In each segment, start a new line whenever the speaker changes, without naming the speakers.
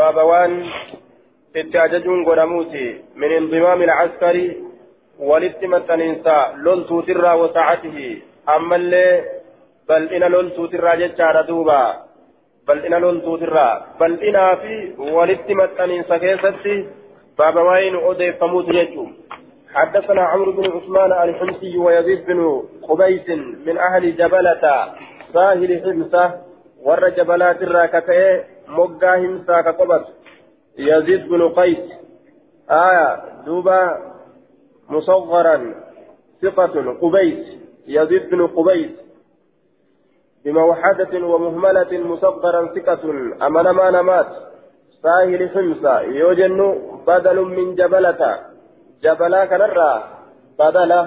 بابوان اتعججون قدموتي من انضمام العسكري ولتمت الإنساء لولتو ترى وسعته أما اللي بل إن لولتو ترى ججار دوبا بل إن لولتو ترى بل إنا في ولتمت الإنساء كيستي بابوان أودي فموت يجوم حدثنا عمرو بن عثمان الحمصي ويزيد بن قبيس من أهل جبلة ساهل حمصة ور جبلات مقا همسا كقبط يزيد بن قيس آية دوبا مصغرا ثقة قبيس يزيد بن قبيس بموحدة ومهملة مصغرا ثقة أمن ما نمات ساهل حمصة يوجن بدل من جبلة جبلا كنرى بدلا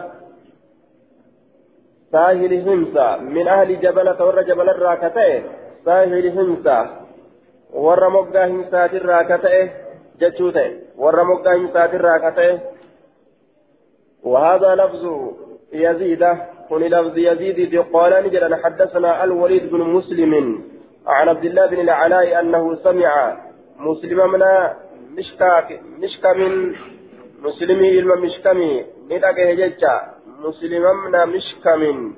ساهل حمصة من أهل جبلة ور جبل الراكتين ساهل حمصة ور مقا حمصة الراكتين جتشوتين ور مقا حمصة الراكتين وهذا لفظ يزيد كن لفظ يزيد قال نجد حدثنا الوليد بن مسلم عن عبد الله بن العلاء أنه سمع مسلم من مشكا مشكا من مسلمي إلما مشكمي ندقه ججا مسلم من مشكم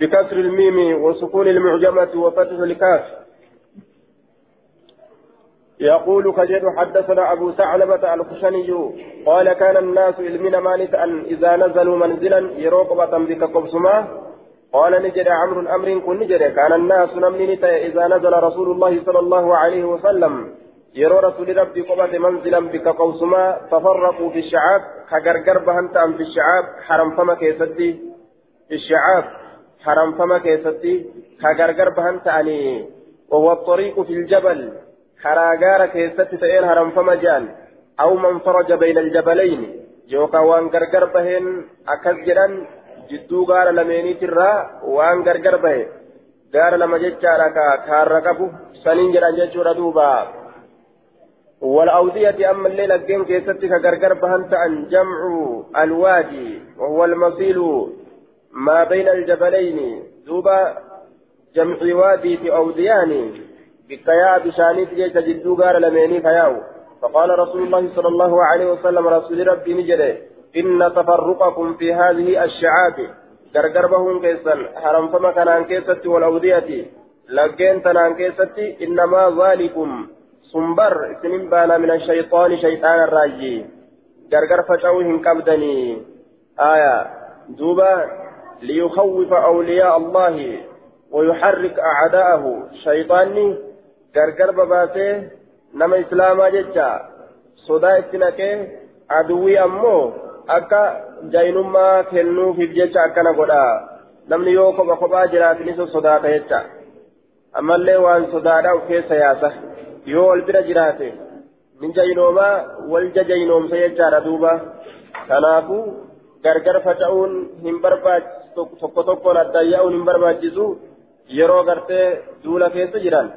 بكسر الميم وسكون المعجمة وفتح الكاف يقول كجد حدثنا أبو ثعلبة الخشني قال كان الناس إلمنا مانتا إذا نزلوا منزلا يروقبة بك قبسما قال نجد عمرو أمر كن نجد كان الناس نمني إذا نزل رسول الله صلى الله عليه وسلم rasuuli rabbii qobate manzilan bika qawsumaa tafarraquu fi shacaab ka gargar bahan ta'an fi shacaab haramfama keessatti fi shacaab haramfama keessatti ka gargar bahan ta'anii وهو الطريق في الجبل حراغارا كيست تئين هرم فما جان أو من فرج بين الجبلين يوكا وان غرغر بهن أكز جران جدو غار لميني ترى وان غرغر به غار لما جتشارا كاركبو سنين جران جتشورا دوبا والأودية أما الليل الجن كيستك غرغر بهنت عن جمع الوادي وهو المصيل ما بين الجبلين دوبا جمع وادي في أوديان بكيا بشاني تجي تجدو غار لميني فياو. فقال رسول الله صلى الله عليه وسلم رسول ربي نجري. إن تفرقكم في هذه الشعاب. غرغر بهم كيسا حرم فما كان كيستي والأودية كيستي إنما ذلكم سنبر سنين بانا من الشيطان شيطان الراجي غرغر فشوه قبدني آية دوبا ليخوف أولياء الله ويحرك أعداءه شيطاني غرغر بباسه نما إسلاما ججا صدا اتنكه عدوي أمو akka jaynummaa kennuufiif jecha akkana godha namni yoo kopha kophaa jiraatinis sodaata jecha ammallee waan sodaadhaa of keessa yaasa yoo wal bira jiraate min jaynoomaa wal jajaynoomsa jechaadha duuba kanaafuu gargar faca'uun hin barbaachisu tokko tokkoon addayya'uun hin barbaachisu yeroo gartee duula keessa jiran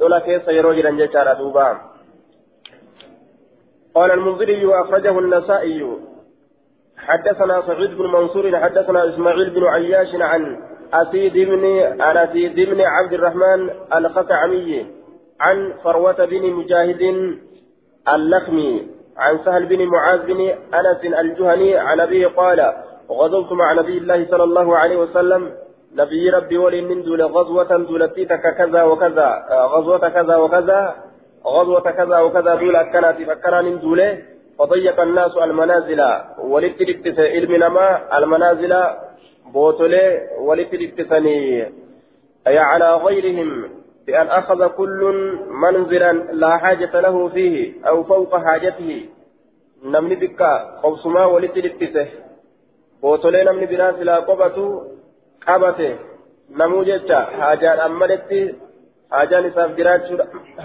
lola keessa yeroo jiran jechaadha duuba قال المنذري وأخرجه النسائي. حدثنا سعيد بن منصور حدثنا إسماعيل بن عياش عن أسيد بن عن أسيد بن عبد الرحمن الخطعمي عن فروة بن مجاهد اللخمي عن سهل بن معاذ بن أنس الجهني عن أبيه قال غزوت مع نبي الله صلى الله عليه وسلم نبي ربي ولي من دول غزوة دولتيتك كذا وكذا. غزوة كذا وكذا غزوة كذا وكذا دول أكنات فكنا من دوله فضيق الناس المنازل ولتلبس علم نما المنازل بوتولي ولتلبسني أي على غيرهم بأن أخذ كل منزلا لا حاجة له فيه أو فوق حاجته. نمني بك قوسما ولتلبسه بوتولي نمني بناس لا قبته قبته نمو جتا حاجان أمالتي حاجان إساف جراتشو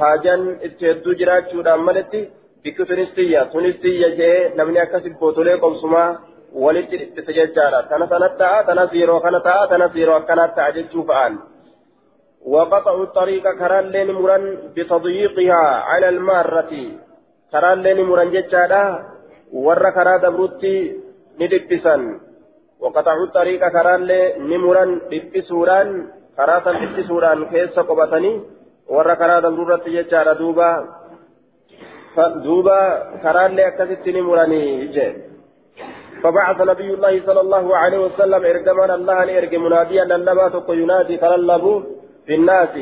حاجان اتهدو جراتشو أمالتي بك تنستيا تنستيا جي نمني أكسب بوتولي قوسما ولتلبسه جتا تنا تنتا تنا زيرو كانتا تنا زيرو كانتا جتشو فآن وقطعوا الطريق كران لين مران بتضييقها على المارة كران لين مران جتشادا ور كرا دبروتي ندبسا وقطعوا الطريق كران لين مران دبسوران كراسا دبسوران كيس قبطني karaa dabruurratti jechaadha duuba duuba karaallee akkasitti ni muranii jee فبعث نبي الله صلى الله عليه وسلم إرجمان الله لإرج مناديا لما تقو ينادي كللبو في الناس.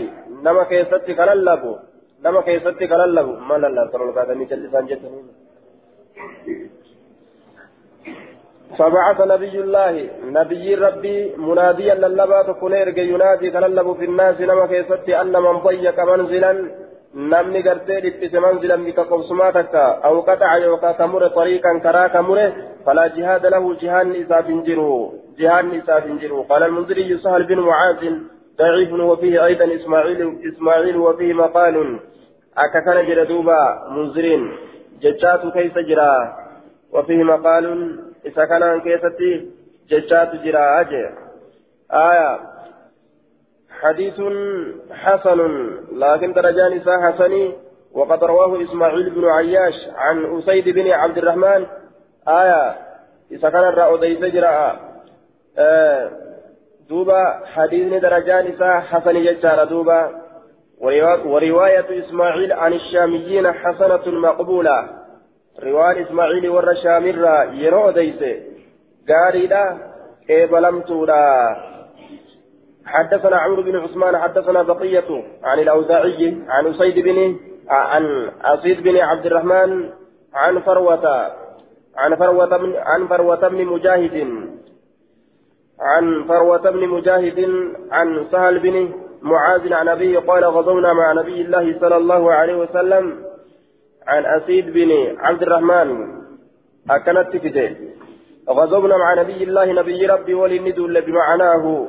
نما كيست كللبو نما كيست كللبو ما لله ترى القادمي جلسان جتنين فبعث نبي الله نبي ربي مناديا للبا تكون إرج ينادي كللبو في الناس نما كيست أن من ضيق منزلا. dhiphise manzilan bika qobsumaa takka aw qataca yookaa ka mure طريقا ka mure فلا جهاد له جهان إساف جرو جهان إساف جرو قال المنذري سهل بن معاذ ضعيف وفيه أيضا إسماعيل إسماعيل وفيه مقال. أكثر جردوبا منذرين ججات كيس جرا وفيه مقال. إذا كان كيستي ججات جرا أجي آية حديث حسن لكن درجان حسني وقد رواه إسماعيل بن عياش عن أسيد بن عبد الرحمن آية إذا كان الرأودي زجرا آه دوبا حديث درجان إساء حسن يجار دوبا ورواية إسماعيل عن الشاميين حسنة مقبولة إسماعيل والرشامرة يرو ديسي قاري كيف لم تورا حدثنا عمرو بن عثمان حدثنا بقية عن الأوزاعي عن أسيد بن عن أسيد بن عبد الرحمن عن فروة عن فروة بن عن فروة بن مجاهد عن فروة بن مجاهد عن سهل بن معاذ عن أبيه قال غزونا مع نبي الله صلى الله عليه وسلم عن أسيد بن عبد الرحمن أكنت تفيده غزونا مع نبي الله نبي ربي ولندل بمعناه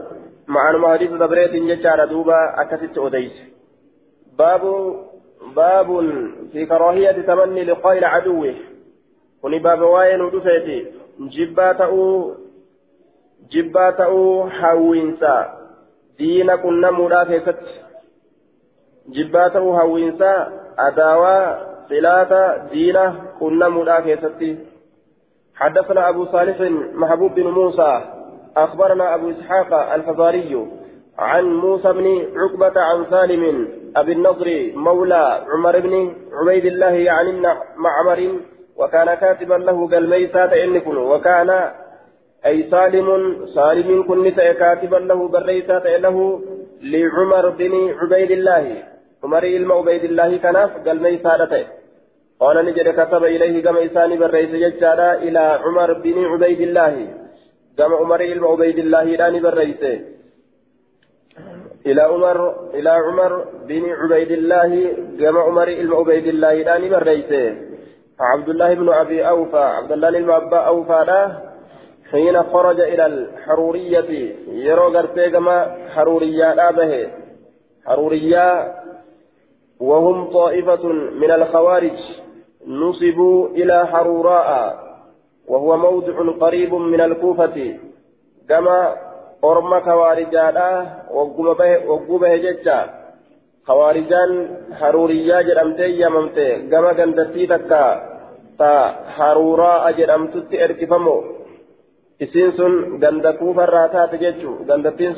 معنى حديث دبريت ججار دوبا أكست أديس باب باب في كراهية تمني لقاء العدو كوني باب واين ودفيتي جباته جباته حوينسا. دين كنا مرافقت جباته حوينسا أداوى صلاة دين كنا مرافقت حدثنا أبو صالح محبوب بن موسى أخبرنا أبو إسحاق الفزاري عن موسى بن عقبة عن سالم أبي النضر مولى عمر بن عبيد الله يعني معمر وكان كاتبا له قال ميسات إنكن وكان أي سالم سالم كن كاتبا له بريسات له لعمر بن عبيد الله. عمر إلما عبيد الله كناف قال ميسات قال نجد كتب إليه كما إساني بريس ججالا إلى عمر بن عبيد الله. كما عمر إلى عبيد الله داني بريسه إلى عمر إلى عمر بن عبيد الله كما عمر إلى عبيد الله داني بريسه عبد الله بن أبي أوفى عبد الله بن أبا أوفى حين خرج إلى الحرورية. يرو غرتي كما حرورية به. حرورية وهم طائفة من الخوارج نصبوا إلى حروراء وهو موضع قريب من الكوفة. كما أرمى خوارجانا وقوبه ججا. خوارجان حروريا جرمتي يممتي. كما قندتي تكا. تا حرورا جرمتت ارتفمو. isiin sun ganda kuufarraa taate jechuu gandattiin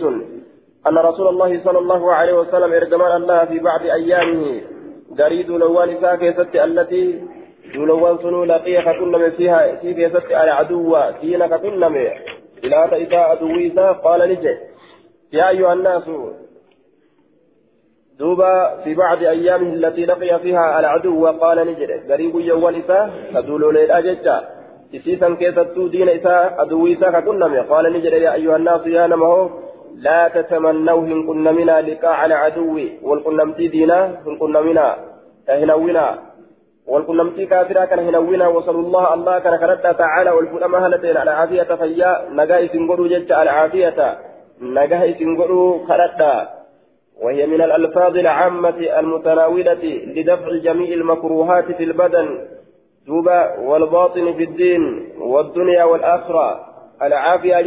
أن رسول الله صلى الله عليه وسلم إرجمان الله في بعض أيامه قريد لوان إساء التي دولوان سنو لقي كتنم فيها في كيست العدو دين كتنم إلى إذا عدويسا قال نجي. يا أيها الناس دوبا في بعض أيامه التي لقي فيها العدو قال نجد قريب يوان إسا تدولو ليلا ججا إسيسا كيستو دين إسا عدويسا كتنم قال نجد يا أيها الناس يا نمه لا تتمنوا إن كنا منا لقاء العدو والكنمتي دينا إن كنا منا أهنونا والقلمتي كافرا كان هنوينا وصلى الله الله كان كرتا تعالى والفلما هلتين على عافية فيا. نجا سنقروا جج على عافية. نجا سنقروا كرتا. وهي من الألفاظ العامة المتناولة لدفع جميع المكروهات في البدن. توبة والباطن في الدين والدنيا والآخرة. العافية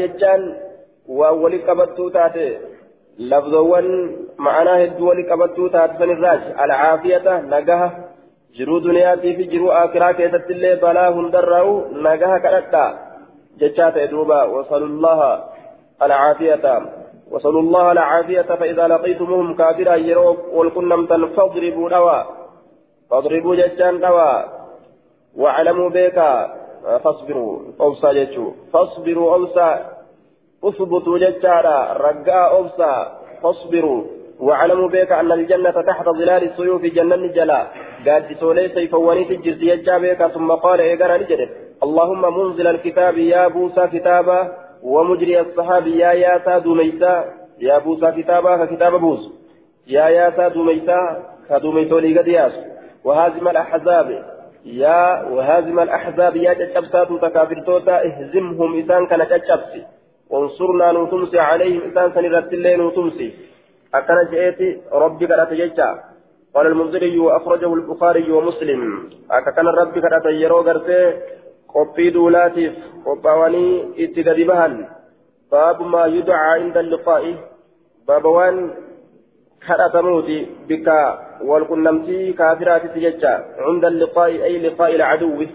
وأول قبضتو تاتي لفظوان معناه الدول قبضتو تاتي فنراج العافية نجاها jiruu duniyaatii fi jiruu akiraa keessatti illee balaa hundarraa'u nagaha kadhadha jechaa ta'e duuba. Wasalullaha alcaafiyata وصلوا الله العافية فإذا لقيتموهم كافرا يروا والكنمتا فاضربوا دوا فاضربوا ججان دوا واعلموا بيكا فاصبروا أوسا ججو فاصبروا أوسا اثبتوا ججارا رقاء أوسا فاصبروا. واعلموا بك أن الجنة تحت ظلال السيوف جنة جلا قد سولي سيفواني تجر جابك ثم قال إيقنا نجد اللهم منزل الكتاب يا بوسى كتابا ومجري الصحاب يا ياسا دوميسا. يا بوسى كتابا ككتاب بوس. يا ياسا دوميسا كدوميسو لي قد ياس. وهازم الأحزاب. يا وهازم الأحزاب يا تشبسات تكافرتوتا اهزمهم إسان كان تشبسي وانصرنا نوتمسي عليهم إسان سنرت الليل نوتمسي أكن جئتي ربي قد جيتشا قال المنذري وأخرجه البخاري ومسلم أكن ربي قد يرو غرتي qophii duulaatiif qophaawanii itti gadi bahan baabu maa yudcaa inda liqaa'i baaba waan kadhatamuuti bikka walqunnamtii kaafiraatitti jecha cunda liqaa'i ay liqaa'i ilcaduwi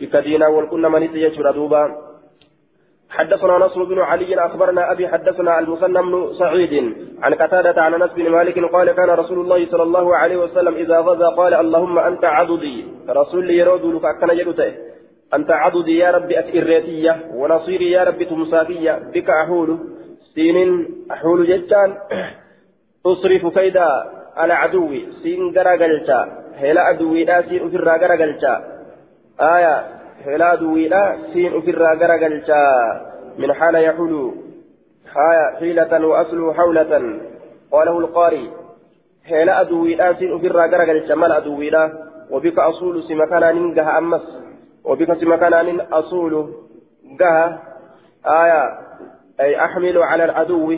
bikka diinaa walqunnamanitti jechuudha duuba حدثنا نصر بن علي أخبرنا أبي حدثنا المثنى بن سعيد عن قتادة عن أنس بن مالك قال كان رسول الله صلى الله عليه وسلم إذا غزا قال اللهم أنت عضدي. رسول يرود لك أكن جدته أنت عضدي يا ربي أتئريتية ونصيري يا ربي تمساكية. بك أحول. سين أحول جتان تصرف كيدا على عدوي. سين غرقلتا هلا عدوي لا سين أفرا غرقلتا آية. هلا عدوي لا سين أفرا غرقلتا من حال يحول حيلة وأصله حولة. قاله القاري هلا عدوي لا سين أفرا غرقلتا مال عدوي لا وبك أصول سمكانا ننجح أمس. وبكسب مكان أصول جها آية أي أحمل على العدو.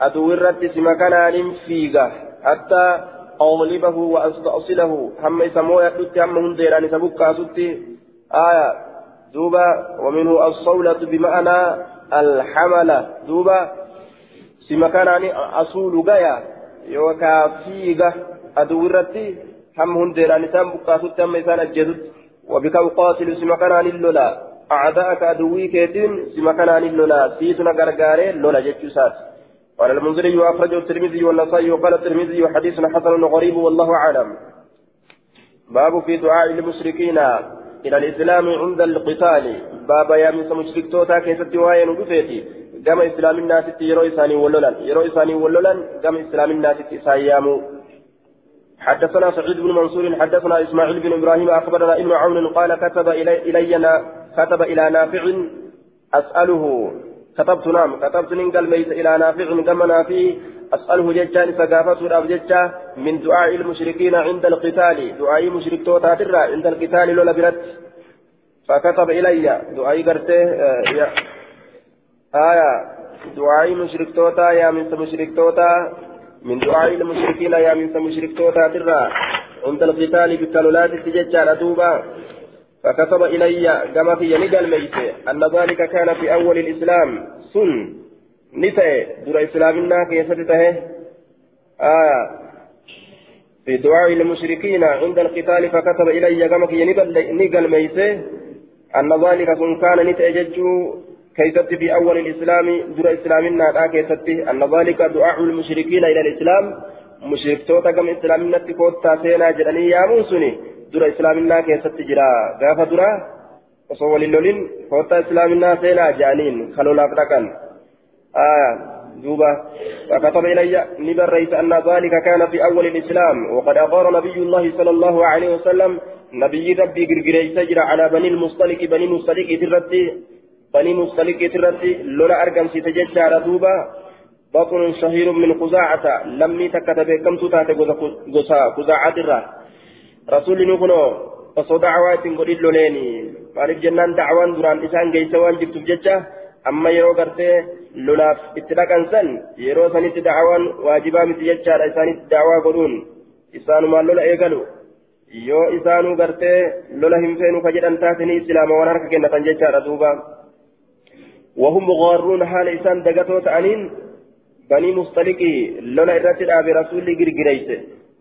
عدو الرد مكان فيجا حتى أغلبه وأستأصله. هم يسموه يدت هم هنديران سبكا ستي آية دوبا ومنه الصولة بمعنى الحملة دوبا سمكان أصول جايا يوكا عدو الرد هم هنديران سبكا ستي هم يسان الجدد وبك أقاتل سمكنا للولا أعداءك أدوي كيتين سمكنا للولا سيتنا غرغاري لولا جتشوسات قال المنذري وأخرجه الترمذي والنسائي وقال الترمذي حديث حسن غريب والله أعلم. باب في دعاء المشركين. إلى الإسلام عند القتال. باب يا من مشرك توتا كيست وهي ندفيتي قام إسلام الناس يرو إساني ولولا يرو إساني ولولا قام إسلام الناس إسايامو حدثنا سعيد بن منصور حدثنا إسماعيل بن إبراهيم أخبرنا ابن عون قال كتب الي الي كتب إلى نافع أسأله. كتبت نعم كتبت ننقل ميت إلى نافع كما نافع أسأله ججان فقافته الاب ججا من دعاء المشركين عند القتال دعاء مشرك توتا عند القتال لولا برت فكتب إلي دعاء قرته آه آية دعاء مشرك توتا يا من مشرك توتا من دعاء المشركين يا من مشرك توتا ترى. عند القتال بالتلولات تججال دوبا. فكتب إلي كما في نقل ميت أن ذلك كان في أول الإسلام. سن. نتأ. در إسلامنا كيستته آية في دعاء المشركين عند القتال فكتب إلي كما في نقل ميت أن ذلك كان نتأ ججو كيست في أول الإسلام. در إسلامنا لا كيست أن ذلك دعاء المشركين إلى الإسلام. مشرك توتا كم إسلامنا تكوتا سينا جراني يا موسوني در إسلامنا كيست جرا غافة درا وصول اللولين كوتا إسلامنا سينا جانين خلونا لافرقا آه دوبا فكتب إلي نبريت أن ذلك كان في أول الإسلام وقد أقر نبي الله صلى الله عليه وسلم نبي ربي قرقريت جرى على بني المصطلق بني المصطلق ترتي بني مصطلق ترتي لولا أرقم سيتجد على دوبا بطن شهير من خزاعة لمي تكتب كم تتاتي قصا خزاعة الرا رسول dacwaatiin godhin loleeni maaliif jennaan dacwaan duraan isaan geeysa waan jirtuuf jecha amma yeroo gartee lolaaf itti dhaqan san yeroo sanitti dacwaan waajibaa miti jechaadha isaanitti dacwaa godhuun isaanumaan lola eegalu yoo isaanuu gartee lola hin feenu ka jedhan taatanii islaama waan harka kennatan وهم غارون حال إسان دقتو تأنين بني مصطلقي لولا إرتد أبي رسول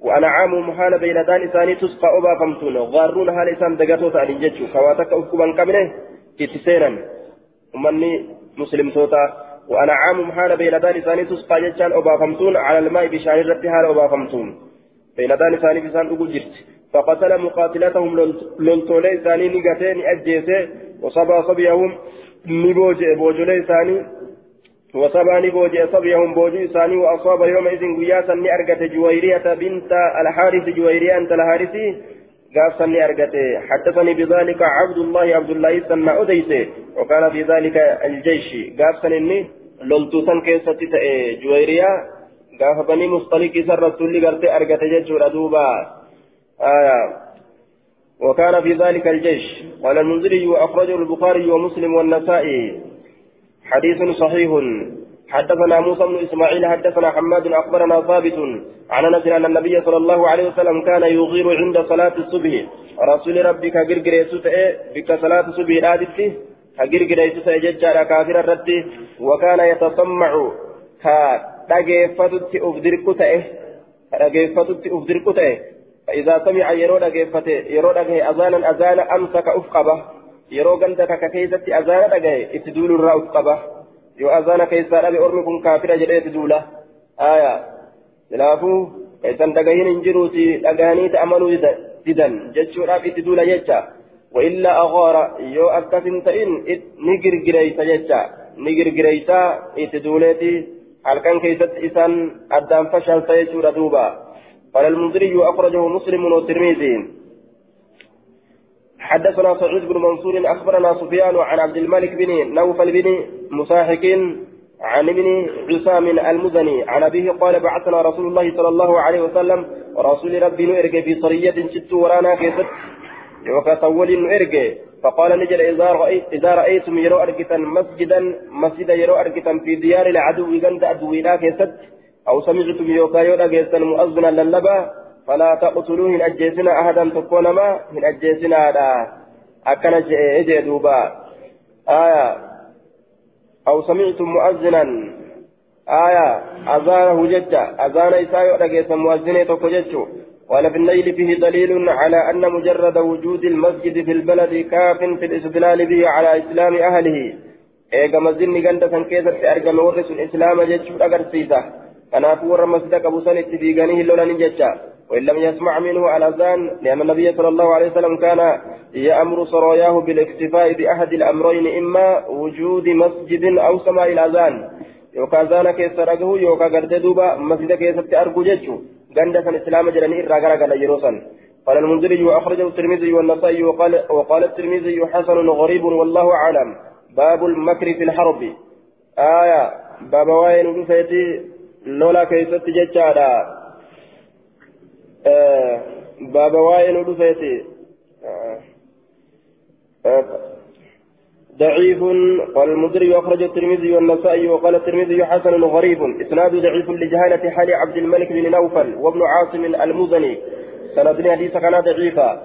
وأنا عام محال بين دان إساني تسقى أبا فمتون. غارون حال إسان دقتو تأنين جتشو خواتك أفكبا كمنه اتسينا أمني مسلم توتا. وأنعام حال بيلدان ثاني تسقى جتان أبافمتون على الماء بشان الرد حال أبافمتون بيلدان ثاني بسان أبجرت فقتل مقاتلتهم لنتولي ثاني نقتين أجيسي. وصبا صبيهم نبوجي بوجولي ثاني وصبا نبوجي صبيهم بوجي ثاني وأصاب يومئذ قياسا نأرقت جويرية بنت الحارث جويرية أنت الحارثي. قاف سني أرقته حدثني بذلك عبد الله عبد الله سنة أديته وكان في ذلك الجيش. قاف سنني لولتو سن كيستي جويريا قاف بني مصطلق سر رسول قرتي أرقته جيش دوبا. آية وكان في ذلك الجيش. قال المنذري وأخرجه البخاري ومسلم والنسائي. حديث صحيح. حدثنا موسى بن إسماعيل حدثنا حماد أخبرنا ثابت عن أن النبي صلى الله عليه وسلم كان يغير عند صلاة الصبح. رسول ربك غرغريسو بك صلاة الصبح رادتي غرغريسو ججارا كافر الرد وكان يتصمع كدغيفتت افدركو تئه كدغيفتت افدركو تئه فإذا سمع يرو دغيفته يرو دغه أذانا أذانا أمسك أفقبة. يرو غندك ككيزتي اذانا دغه اتدول الرا افقبه yoo azaana keessaa dhabe ormi kun kaafira jedheeti duula. Aya. Silaafuu eessan dhagahin hin jiruuti dhagahanii ta'amanuu didan jechuudhaaf itti duula jecha. وإلا أغار يو أكثن تئن نجر جريسا جتا نجر جريسا إتدولتي هل كان كيست إسان أدام فشل سيسور دوبا قال المنذري أخرجه مسلم والترمذي حدثنا سعيد بن منصور أخبرنا سفيان عن عبد الملك بن نوفل بن مساحك عن ابن عصام المزني. عن أبيه قال بعثنا رسول الله صلى الله عليه وسلم ورسول ربي نرجع في صرية شت ورانا كيست وكسول نرجع فقال نجل إذا رأيت إذا رأيتم يرو أركتا مسجدا مسجدا يرو أركتا في ديار العدو غند أدوينا كيست أو سمعتم يوكا يودا كيست مؤذنا للبا فلا تقتلوا هن أجيسنا أحدا تكون ما هن أجيسنا لا أكن جئ دوبا. آية. أو سمعتم مؤذنا. آية. أذانه ججا أذان إساء رجيس مؤذنة تكججو قال في الليل فيه دليل على أن مجرد وجود المسجد في البلد كاف في الاستدلال به على إسلام أهله. إيجا مسجد غندا سن كيسة أرجم ورس الإسلام ججو أغرسيسة كنافو ورى مسجد أبو سنة في غنيه لولا نججا وإن لم يسمع منه ألأذان لأن النبي صلى الله عليه وسلم كان يأمر سراياه بالاكتفاء بأحد الأمرين إما وجود مسجد أو سماع الأذان. يوكا زانا كيس رقه يوكا قرد دوبا مسجد كيس أرجو جيتشو. غندا سن إسلام جراني إراغارا قال يروسا قال المنذري وأخرجه الترمذي والنسائي وقال وقال الترمذي حسن غريب والله أعلم. باب المكر في الحرب. آية باب وين لولا كيست جيتشادا. باب واين ودفيتي ضعيف قال المدري أخرج الترمذي والنسائي وقال الترمذي حسن غريب إسناد ضعيف لجهالة حال عبد الملك بن نوفل وابن عاصم المزني سند حديث كان ضعيفا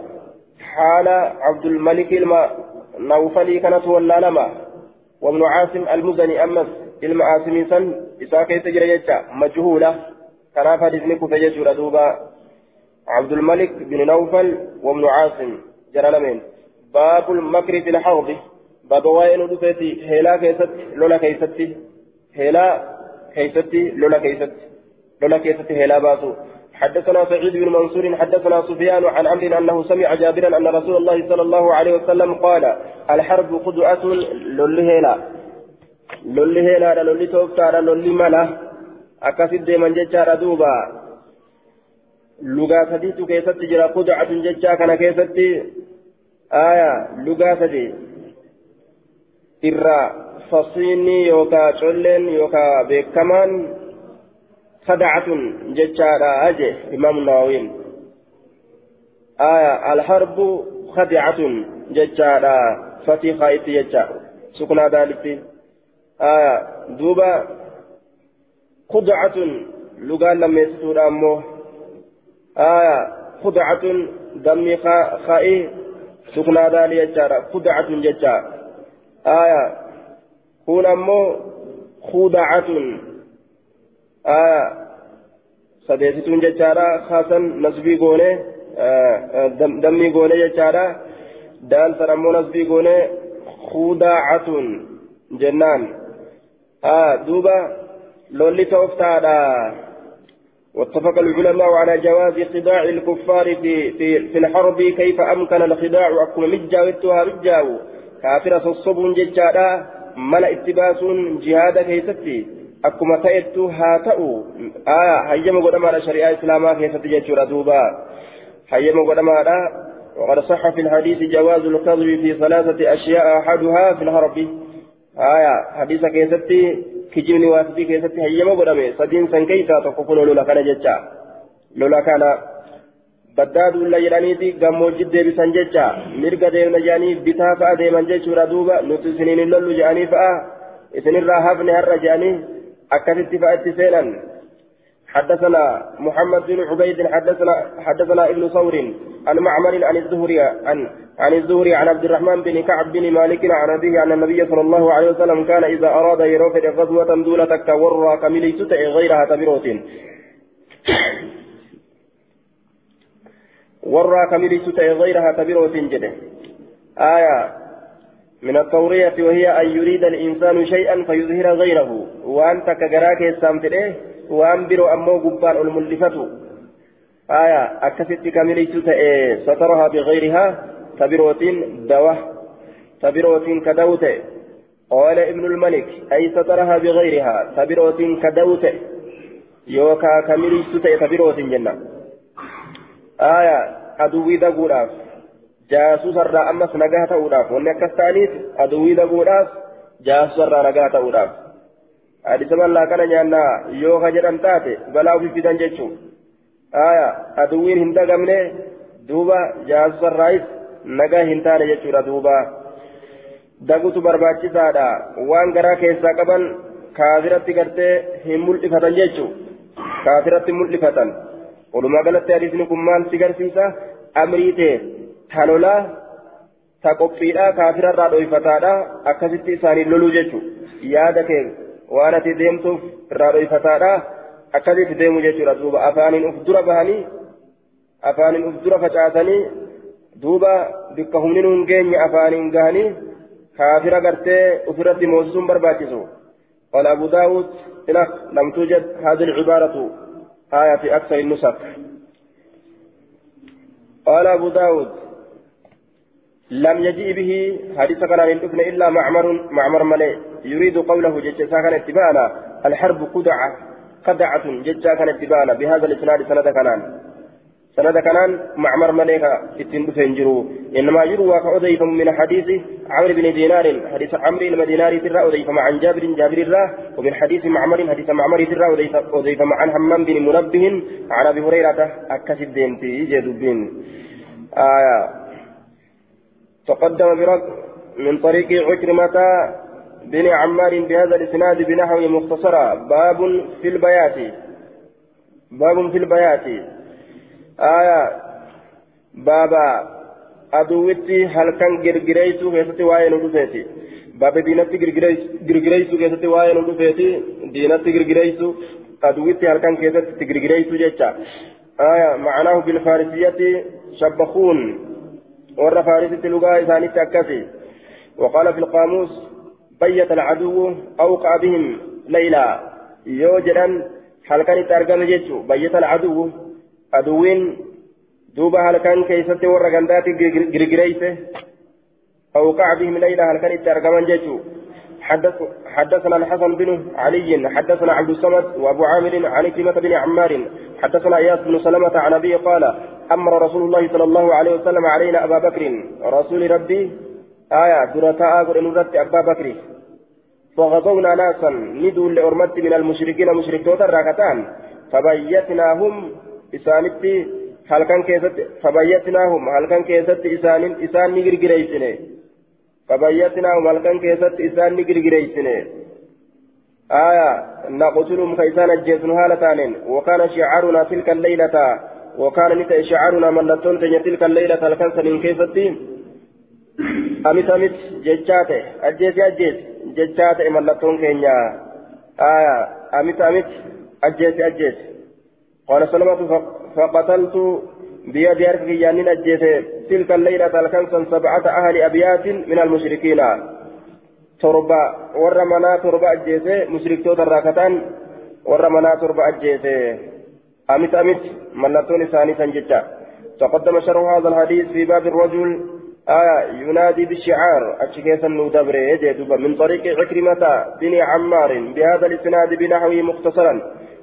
حال عبد الملك الما نوفلي كانت ولا لما وابن عاصم المزني aasimii san isaa keessa jira jecha. Majhuula. Kanaaf hadisni kufe jechuudha duuba. عبد الملك بن نوفل وابن عاصم جرى باب المكر في الحوض. باب وين دفتي هلا كيست لولا كيستي. هلا كيستي لولا كيستي لولا كيستي هلا باسو. حدثنا سعيد بن منصور حدثنا سفيان عن عمرو أنه سمع جابرا أن رسول الله صلى الله عليه وسلم قال الحرب خدعة لولي هلا لولي هلا لولي توكتا لولي ملا. أكاسد من جتشارا دوبا. Lugaa sadiitu keessatti jira qudacatun jechaa kana keessatti aya lugaa sadi irraa fasiinni yookaa colleen yookaa beekamaan sadacatun jechaadha aje imaamu nawawiin aya alharbu khadicatun jechaadha fatiikaa itti jecha suknaa daalitti aya duuba qudacatun lugaan lammeessituudha ammoo آية خدعة دمي خائي سكنا دالي ججارة خدعة ججارة آية كون أمو خدعة آية sadeessituun jechaadha kaasan nasbii goone dammii goone jechaadha daalsan ammoo nasbii goone khudaacatun jennaan آه دوبا لولي توفتادا واتفق العلماء على جواز خداع الكفار في في في الحرب كيف أمكن الخداع؟ أكون مجاوتها مجاو كافر الصب ججادا ملا اتباس جهاد كيستي. akkuma ta'ettu haa ta'u hayyama godhamaadha shari'aa islaamaa keessatti jechuudha duuba hayyama godhamaadha وقد صح في الحديث جواز الكذب في ثلاثة أشياء أحدها في الهرب آية حديث كيستي. كجبني واسدي كيستي هيما قدامي سدين سن كيسا تقفل لولا كان ججا لولا كان بداد ولا يرانيتي gammoojji deebisan jecha mirga deemna jedhanii bitaa fa'a deeman jechuudha duuba nuti isiniin hin lollu jedhanii fa'a isinirraa hafne har'a jedhanii akkasitti fa'atti seenan حدثنا محمد بن عبيد حدثنا حدثنا ابن ثور عن معمر عن الزهري عن عن الزهري عن عبد الرحمن بن كعب بن مالك عن أبيه عن النبي صلى الله عليه وسلم كان إذا أراد يروفد غزوة دولة كورى كملي تتع غيرها تبروت. ورى كملي تتع غيرها تبروت جده آية من التورية وهي أن يريد الإنسان شيئا فيظهر غيره. وأنت كجراك السامتئه وأن برو أمو قبان الملفته آية أكست كامليت سترها بغيرها تبروت دوة تبروت كدوت قال ابن الملك أي سترها بغيرها تبروت كدوت يوكا كامليت تبروت جنة آية أدوي دقوراف جاسوس الرا أمس نجاة أوراف وأن كستانيت أدوي دقوراف جاسوس الرا نجاة أوراف hadisa mallaa kana nyaannaa yoo ka jedhan taate balaa ofii fidan jechuun aayaa aduwwiin hin dagamne duuba jaasosarraayis nagaa hin taane jechuudha duuba dagutu barbaachisaadha waan garaa keessaa qaban kaafiratti gartee hin mul'ifatan jechuun kaafiratti mul'ifatan walumaa galatti hadisni kun maal si garsiisa amrii ta'e talolaa ta qophiidhaa kaafirarraa dhooyfataadha akkasitti isaanii loluu jechuun yaada kee. waan ati deemtuuf irraa dhoyfataadha akkasitti deemu jechuudha duuba afaaniin uf dura bahanii afaaniin uf dura facaasanii duuba bikka humni nuun geenye afaaniin gahanii kaafira gartee ofirratti moosisuun barbaachisu قال أبو داود إنك لم توجد هذه العبارة آية في أكثر النسخ قال أبو داود لم يجيء به حديث كان عن الابن إلا معمر معمر ملئ يريد قوله ججا كان اتباعنا الحرب قدعة قدعة ججا كان اتباعنا بهذا الإسناد سند كنان. سند كنان معمر ملئ اتن فنجرو إنما يروى كأضيف من حديث عمرو بن دينار حديث عمرو المدينار ترى أضيف مع جابر جابر الله ومن حديث معمر حديث معمر ترى أضيف مع همام بن منبه عن أبي هريرة أكسب ديمتي جدوبين آية. تقدم برد من طريق عكرمة بن عمار بهذا الإسناد بنحو مختصرة باب في البيات. باب في البيات. آية. بابا أدوتي هل كان جرجريسو كيستي واين ودوسيتي بابا دينتي جرجريسو كيستي واين ودوسيتي دينتي جرجريسو. أدوتي هل كان كيستي جرجريسو جيتشا. آية. معناه بالفارسية شبخون. ور فارسة لغة إسانيت أكسي وقال في القاموس بيت العدو أوقع بهم ليلا يوجدا هل كان يترجم جيتشو. بيت العدو. أدوين دوبا هل كان كيست ور غنداتي جرجريسه أوقع بهم ليلا هل كان يترجم جيتشو. حدث حدثنا الحسن بن علي حدثنا عبد الصمد وأبو عامر عن كلمة بن عمار. حدثنا إياس بن سلمة عن ابي قال أمر رسول الله صلى الله عليه وسلم علينا أبا بكر. رسول ربي آية درتاء قرنورت أبا بكر. فغزونا ناسا ندوا لأرمت من المشركين مشركين الراكتان فبيتناهم إسانتي هل كان كيست فبيتناهم هل كان كيست إسان إسان نجرجريسنه فبيتناهم هل كان كيست إسان نجرجريسنه آية نقتلهم كيسان الجيسن هالتان وكان شعارنا تلك الليلة وكان نتا شعارنا من لتون تلك الليلة الكنس من كيستي أمت أمت ججاتي أجيس أجيس ججاتي من لتون كينيا آية أمت أمت أجيس أجيس قال سلمة فقتلت بيد أرك يانين أجيس تلك الليلة الكنس سبعة أهل أبيات من المشركين torba warra manaa torba ajjeese mushriktoota irraa kataan warra manaa torba ajjeese amit amit mallattoon isaanii san jecha تقدم شرح هذا الحديث في باب الرجل آية ينادي بالشعار أشكيسا ندبر يجد من طريق عكرمة بن عمار بهذا الإسناد بنحوه مختصرا.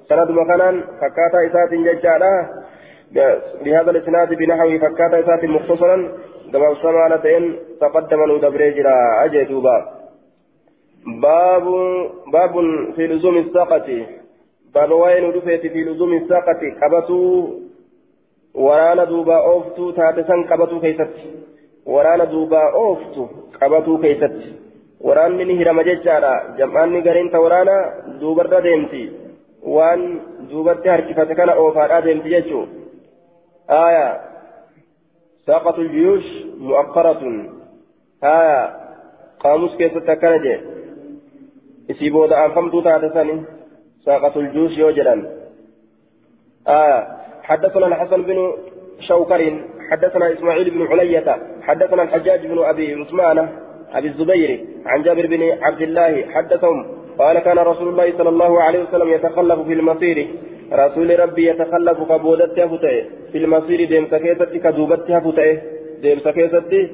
سند مكانا فكاتا إسات ججالا. بهذا الإسناد بنحوه فكاتا إسات مختصرا. كما سمعنتين تقدم ندبر جرا أجدوبا باب باب في لزوم الساقة. باب وين دفيت في لزوم الساقة؟ waraana duubaa ooftuu taate san qabatuu keessatti duubaa ooftu qabatuu keessatti waraanni ni hirama jechaadha jam'aanni gariin ta waraana duubarra deemti waan duubatti harkifate kana oofaadhaa deemti jechuu aya ساقة الجيوش مؤخرة ها قاموس كيف تكنا جي يسيبوا دا أنفمتو تاتساني ساقة الجيوش يوجدا آه حدثنا الحسن بن شوكر حدثنا إسماعيل بن علية حدثنا الحجاج بن أبي عثمان أبي الزبير عن جابر بن عبد الله حدثهم قال كان رسول الله صلى الله عليه وسلم يتخلف في المصير رسول ربي يتخلف كبودت هفتئ في المصير ديم سكيست كدوبت هفتئ ديم سكيست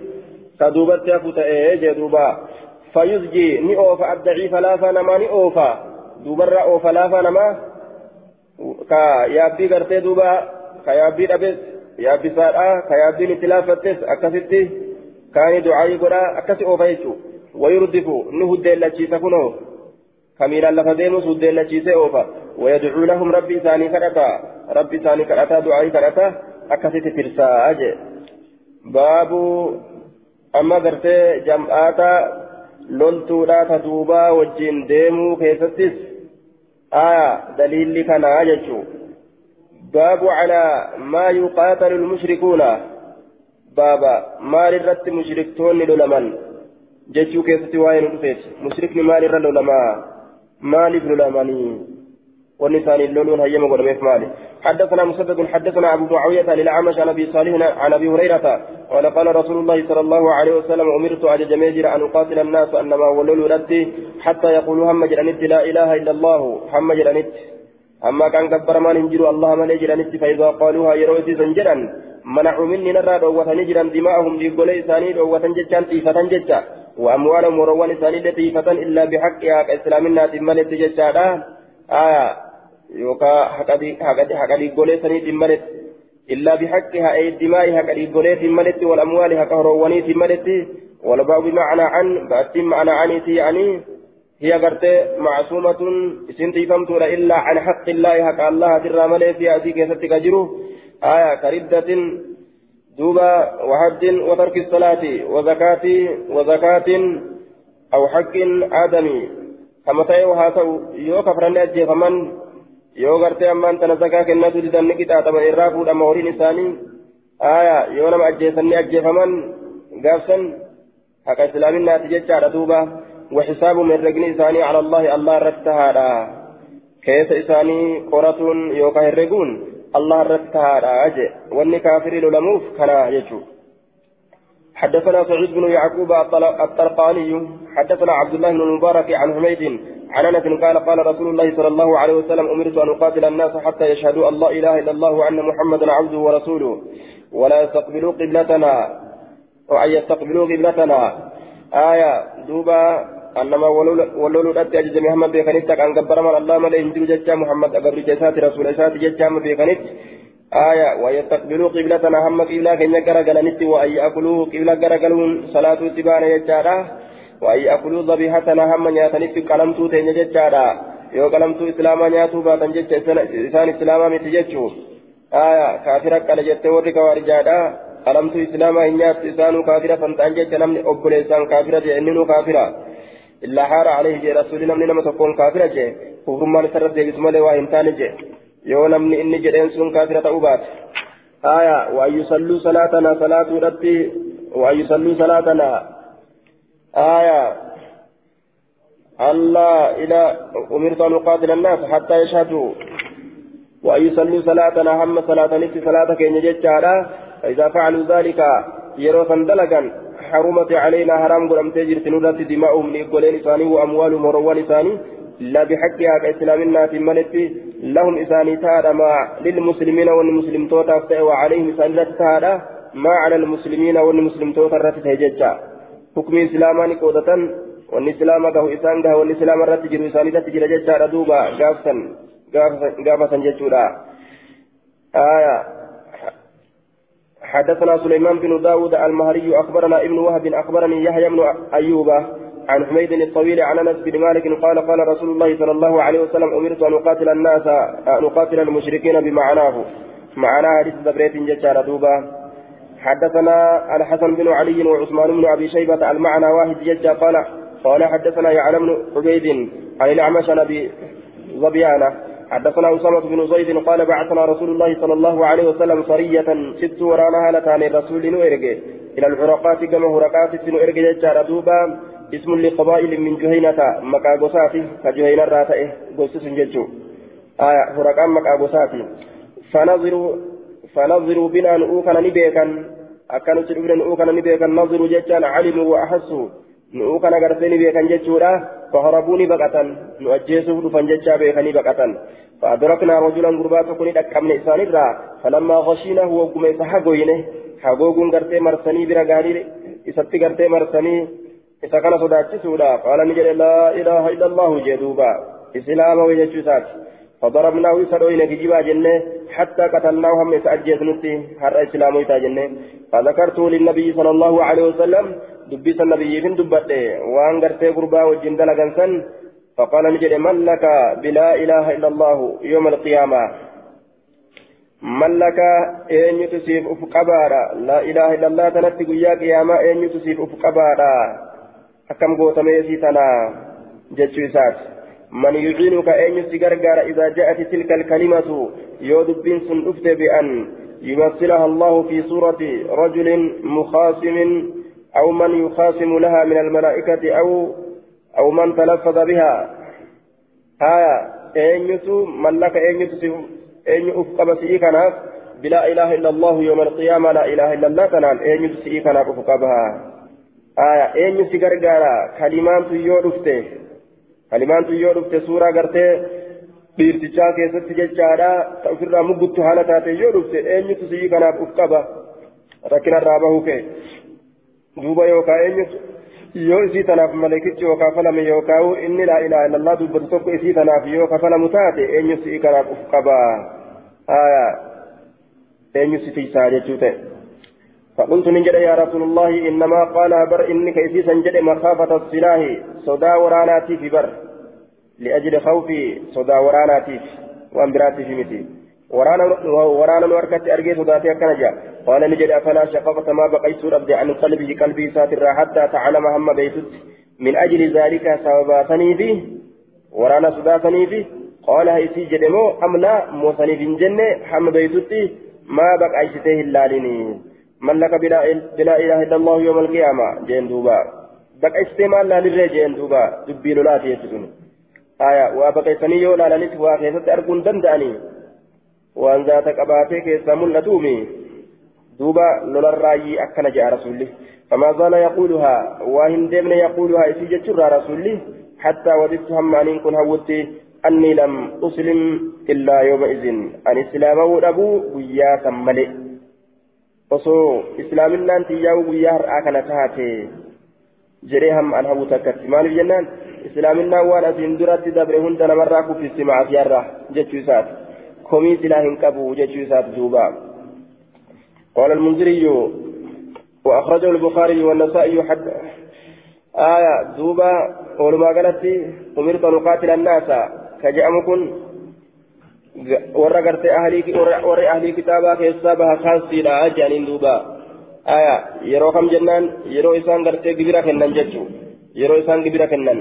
كدوبت هفتئ جدوبا فيزجي ني أوفا الضعيف لافا نما ني أوفا. دوبر أوفا yaabbii gartee duuba ka yaabbii dhabes yaabbisaadha ka yaabbiin itti laafattes akkasitti kaanii ducaayii godha akkasi oofa jechuu wayurdifu ni huddeellachiisa kunoo. Kamiilaan lafa deemus huddeellachiisee oofa. Wayadcuu lahum rabbi isaanii kadhataa rabbi isaanii kadhataa ducaayii kadhataa akkasitti tirsaa jee. Baabu amma gartee jam'aata loltuudha ta duubaa wajjiin deemuu keessattis aya daliilli kanaa jechuu باب على ما يقاتل المشركون. بابا ما للرت مشركتون للمن ججو كيستي وين رفيت. مشرك ما للرت للما ما للمني والنسان اللولون هيما ولميف مالي. حدثنا مسدد حدثنا أبو معاوية للأعمش عن أبي صالح عن أبي هريرة. قال قال رسول الله صلى الله عليه وسلم أمرت على جميجر أن أقاتل الناس أنما ولولوا ردي حتى يقولوا هم جرانت لا إله إلا الله هم جرانت أما كان كبر ما ننجر الله ما نجرانت فإذا قالوها يروي سنجرا منعوا مني نرى دوة نجرا دماءهم لقولي ثاني دوة جتان تيفة جتا وأموالهم وروان ثاني تيفة إلا بحقها كإسلامنا تملت جتا آية yookaan haqa dhiiggoleessaniitiin maletti illaa bihaqqihaa ee dimaa'i haqa dhiiggoleetiin maletti wal amwaali haqa horoowwaniitiin maletti wal ba'u bimacnaa an ba'attiin ma'anaa hiya gartee macsuumatun isin tiifamtuudha illaa an haqqi illaahi haqa allahatirraa malee fi asii keessatti ka jiru aya kariddatin duuba wahaddin watarki salaati wazakaati wazakaatin aw haqqin aadamii kama ta'e haa ta'u yoo kafranne ajjeefaman yoo gartee ammaan tana zakaa kennatu didan ni qixaaxaman irraa fuudhama horiin isaanii aya yoo nama ajjeesanni ajjeefaman gaafsan haqa islaaminaati jechaadha duuba وحسابهم الرجل إساني على الله الله رتهادا. كيس إساني قرة يوكا الرجون الله رتهادا. أجي واني كافر للموف كان يجو. حدثنا سعيد بن يعقوب الطرقاني حدثنا عبد الله بن المبارك عن حميد عن أنس قال قال رسول الله صلى الله عليه وسلم أمرت أن أقاتل الناس حتى يشهدوا أن لا إله إلا الله وأن محمدا عبده ورسوله. ولا يستقبلوا قبلتنا. وان يستقبلوا قبلتنا. آية دوبا أنما ولولو الأتي أجد محمد بيخنيت أن قبر من الله ملئ هندو ججا محمد أقبر جسات رسول إسات ججا بيخنيت آية ويستقبلوا قبلتنا هم قبلة كن يقرأ قلنت وأن يأكلوا قبلة قرأ قلون صلاة تبان يجارة. وأن يأكلوا ذبيحتنا هم نياتنت قلمتو تين يجارة يو قلمتو إسلاما نياتو باتن ججا إسان إسلاما متججو آية كافرة قال جت ورق وارجادا قلمتو إسلاما إنيات إسانو كافرة فانتان ججا نمني أقل إسان كافرة جئننو كافرة إلا حار عليه جي رسول نمني نما تكون كافرة جي كفر ما نسرد جي بسم الله وإنتان جي yoo namni inni jedheen sun kaafira ta'uu baate aya waan yusalluu salaatana salaatuu irratti waan yusalluu salaatana aya allah ila umirtu an uqaatila annaas hattaa yashhaduu waan yusalluu salaatana hamma salaatanitti salaata keenya jechaadha فإذا فعلوا ذلك يروا سندلقا حرمت علينا حرام قرم تجر تنورات دماؤهم لإقولين إساني وأموالهم وروان إساني لا بحقها كإسلامنا في ملتي لهم إساني تارا ما للمسلمين والمسلم توتا وعليهم إساني تارا ما على المسلمين والمسلم توتا رتت هججا حكم إسلامان قودة isaan gaha wanni islaama irratti jiru isaaniidatti jira jechaadha duuba gaafsan gaafatan jechuudha آية. حدثنا سليمان بن داود المهري أخبرنا ابن وهب أخبرني يحيى بن أيوب عن حميد الطويل عن أنس بن مالك قال قال رسول الله صلى الله عليه وسلم أمرت أن أقاتل الناس أن أقاتل المشركين بمعناه. معناه حديث دبريت ججار دوبا حدثنا الحسن بن علي وعثمان بن أبي شيبة المعنى واحد ججا قال قال حدثنا يعلم بن عبيد عن الأعمش عن أبي ظبيانة. حدثنا أسامة بن زيد قال بعثنا رسول الله صلى الله عليه وسلم سرية ست ورانا هالتان الرسول نؤرق إلى الحرقات كما هرقات نؤرق ججار دوبا. اسم لقبائل من جهينة. مكاغوسات كجهينة راتئه قوسس ججو. آية. هرقان مكاغوسات فنظروا فنظروا بنا نؤوكنا نبيكا أكانوا تدبنا نؤوكنا نبيكا نظروا ججان علموا وأحسوا. Nu'uu kana gartee ni beekan jechuudha. Faharabuu ni baqatan. Nu ajjeesuuf dhufan jechaa beekanii baqatan. فأدركنا رجلا غربا تكوني دكامن إسان الرا فلما غشيناه وقم إسحاقوينه حقوقون غرتي مرسني برا غاري إساتي غرتي مرسني إسا كان صداتي سودا قال نجد لا إله إلا الله جدوبا إسلام ويجتشوسات فضربناه سروين كجبا جنة حتى قتلناه هم إسأجيت نتي هر إسلام ويتا جنة فذكرت للنبي صلى الله عليه وسلم دبيس النبي من دبته وان غرتي غربا وجن دلغن سن فقال نجد من لك بلا اله الا الله يوم القيامه من لك ان يتسيف افقبارا لا اله الا الله تنتي يا قيامه ان يتسيف افقبارا أكم قوتمي سيتنا جتشوسات من يعينك أن يسجرجر إذا جاءت تلك الكلمة يودب سن بأن يمثلها الله في صورة رجل مخاصم أو من يخاصم لها من الملائكة أو أو من تلفظ بها. آية أينيتو من لك أينيتو أين أفقب سيكنا بلا إله إلا الله يوم القيامة لا إله إلا الله تنال أينيتو سيكنا أفقبها آية أينيتو سيغرغارا كلمان تيو دفته كلمان تيو دفته سورة غرته dhiirtichaa keessatti jechaadha ta ofirraa mugguttu haala taate yoo dhufte eenyutu sii kanaaf duuba yookaan eenyutu yoo isii tanaaf malekichi yoo kafalame yookaan inni laa ilaaha illallah dubbatu tokko isii tanaaf yoo kafalamu taate eenyu si'i kanaaf uf qabaa eenyu si tiisaa jechuu ta'e. فقلت من جد يا رسول الله إنما قال بر إنك إسيسا جد مخافة السلاح صدا وراناتي في بر لأجل خوفي صدا وراناتي وأمبراتي في مثيل ورانا ورانا نوركت أرجي صداتي كنجا قال نجد أفلا شققت ما بقيت ربي عن قلبه قلبي ساتر حتى تعلم هم بيتت. من أجل ذلك سبباتني به ورانا صداتني به قال هيسي جدمو أم لا؟ موسني في الجنة هم بيتت. ما بقيته اللالني من لك بلا, إله إلا الله يوم القيامة؟ جين دوبا. بقيته ما لا للرجال جين دوبا. دبي لولاتي يتسون آية وبقيتني يولا لنت واخيست أرقون دنداني. waan zaata qabaatee keessaa mul'atuumi duuba lolarraayyii akkana jedha rasulli فما زال يقولها وهن دمن يقولها إسي جتشر رسولي حتى وددت هم أن كن هوتي أني لم أسلم إلا يومئذ أن إسلام أبو ويا كملي osoo islaaminaan xiyyaa'u guyyaa har'aa kana taate jedhee ham an hawwu takkatti maaliif jennaan islaaminaan waan asiin duratti dabre hunda namarraa kuffisi macaafiyarraa jechuu isaati komii silaa hin قال المنذري وأخرجه البخاري والنسائي حد آية دوبا ولما قالت أمرت أن أقاتل الناس كجأمكن gartee warri ahlii kitaabaa keessaa baha kaansiidha jedhaniin duuba aya yeroo kam jennaan yeroo isaan gartee gibira kennan jechuu yeroo isaan gibira kennan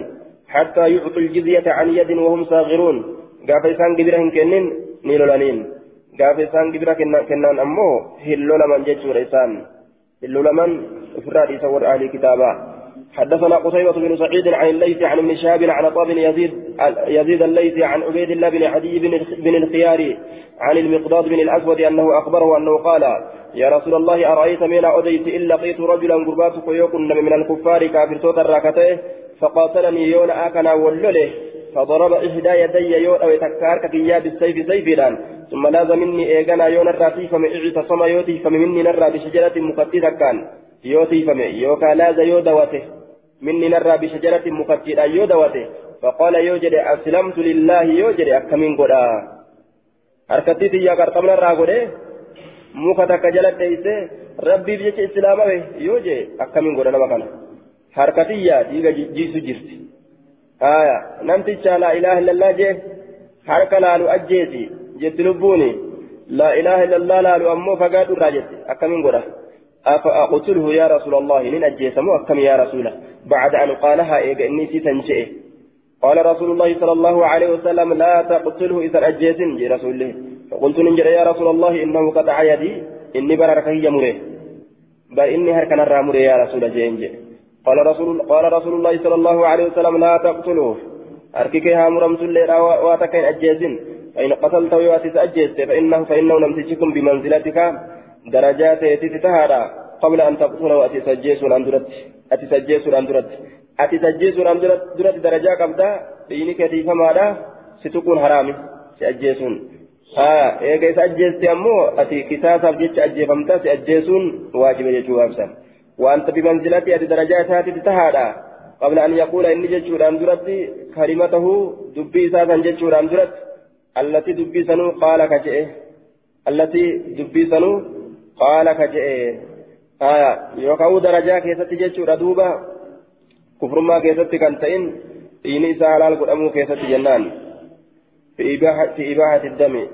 حتى يعطوا الجزية عن يد وهم صاغرون قاف إسان قبرة كنن نيلولانين قاف إسان قبرة كنن أمو هلو لمن جتشور إسان هلو لمن إفراد إسور أهل كتابا حدثنا قتيبة بن سعيد عن الليث عن ابن شهاب عن عطاء بن يزيد يزيد الليثي عن عبيد الله بن عدي بن الخيار عن المقداد بن الأسود أنه أخبره أنه قال يا رسول الله أرأيت من أديت إن لقيت رجلا قرباتك يكن من الكفار كافر توتر راكته فقاتلني يون آكنا ولله فضرب إحدى يدي يون أو يتكارك كيا بالسيف سيفيدان ثم لاز مني إيغانا يون الراتي فمن اعتصم يوتي فمن نرى بشجرة مفتدة كان. يوتي فمن يوكا لاز يودوته مني نرى بشجرة مفتدة يودوته فقال يوجد أسلمت لله يوجد أكمن قدا. xiyyaa qarqabna irraa godhee muka takka jala dheeyse rabbiif jecha islaamame yoo jee akkamiin godha nama kana harkatiyyaa dhiiga jiisu jirti haya namticha laa ilaaha illallah jee harka laalu ajjeesi jetti lubbuuni. Laa ilaaha illallah laalu ammoo fagaadhu irraa jetti akkamiin godha? أفأقتله يا رسول الله لن أجيسمو أكم يا رسوله بعد أن قالها إيجا إني سيتنجئ قال رسول الله صلى الله عليه وسلم لا تقتله إذا أجيس جي رسول الله فقلت ننجر يا رسول الله إنه قطع يدي إني بررك هي مره بل إني هركن الرامر يا رسول جينجي قال رسول قال رسول الله صلى الله عليه وسلم لا تقتله أركك يا مرمت الليل واتكين أجيزين. فإن قتلته يأتي أجيزت فإنه فإنه لم تجكم بمنزلتك. درجات تتهارا قبل أن تقتله أتي سجيس عن درت. أتي سجيس عن درت. درجة قبدا دينك فما لا ستكون حرامي. سأجيسون haa eega isa ajjeeste ammoo ati kisaasaaf jecha ajjeefamta si ajjeesuun waajiba jechuu waamsan isaatitti tahaadha qabla an yaquula inni jechuudhaan duratti kalimatahu dubbii isaa san jechuudhaan duratti allati dubbii sanuu qaala ka je'e allati dubbii sanuu qaala ka je'e haya yookaan darajaa keessatti jechuudha duuba kufrummaa keessatti kan ta'in dhiini isaa halaal godhamuu keessatti jennaan في إباحة, في إباحة الدم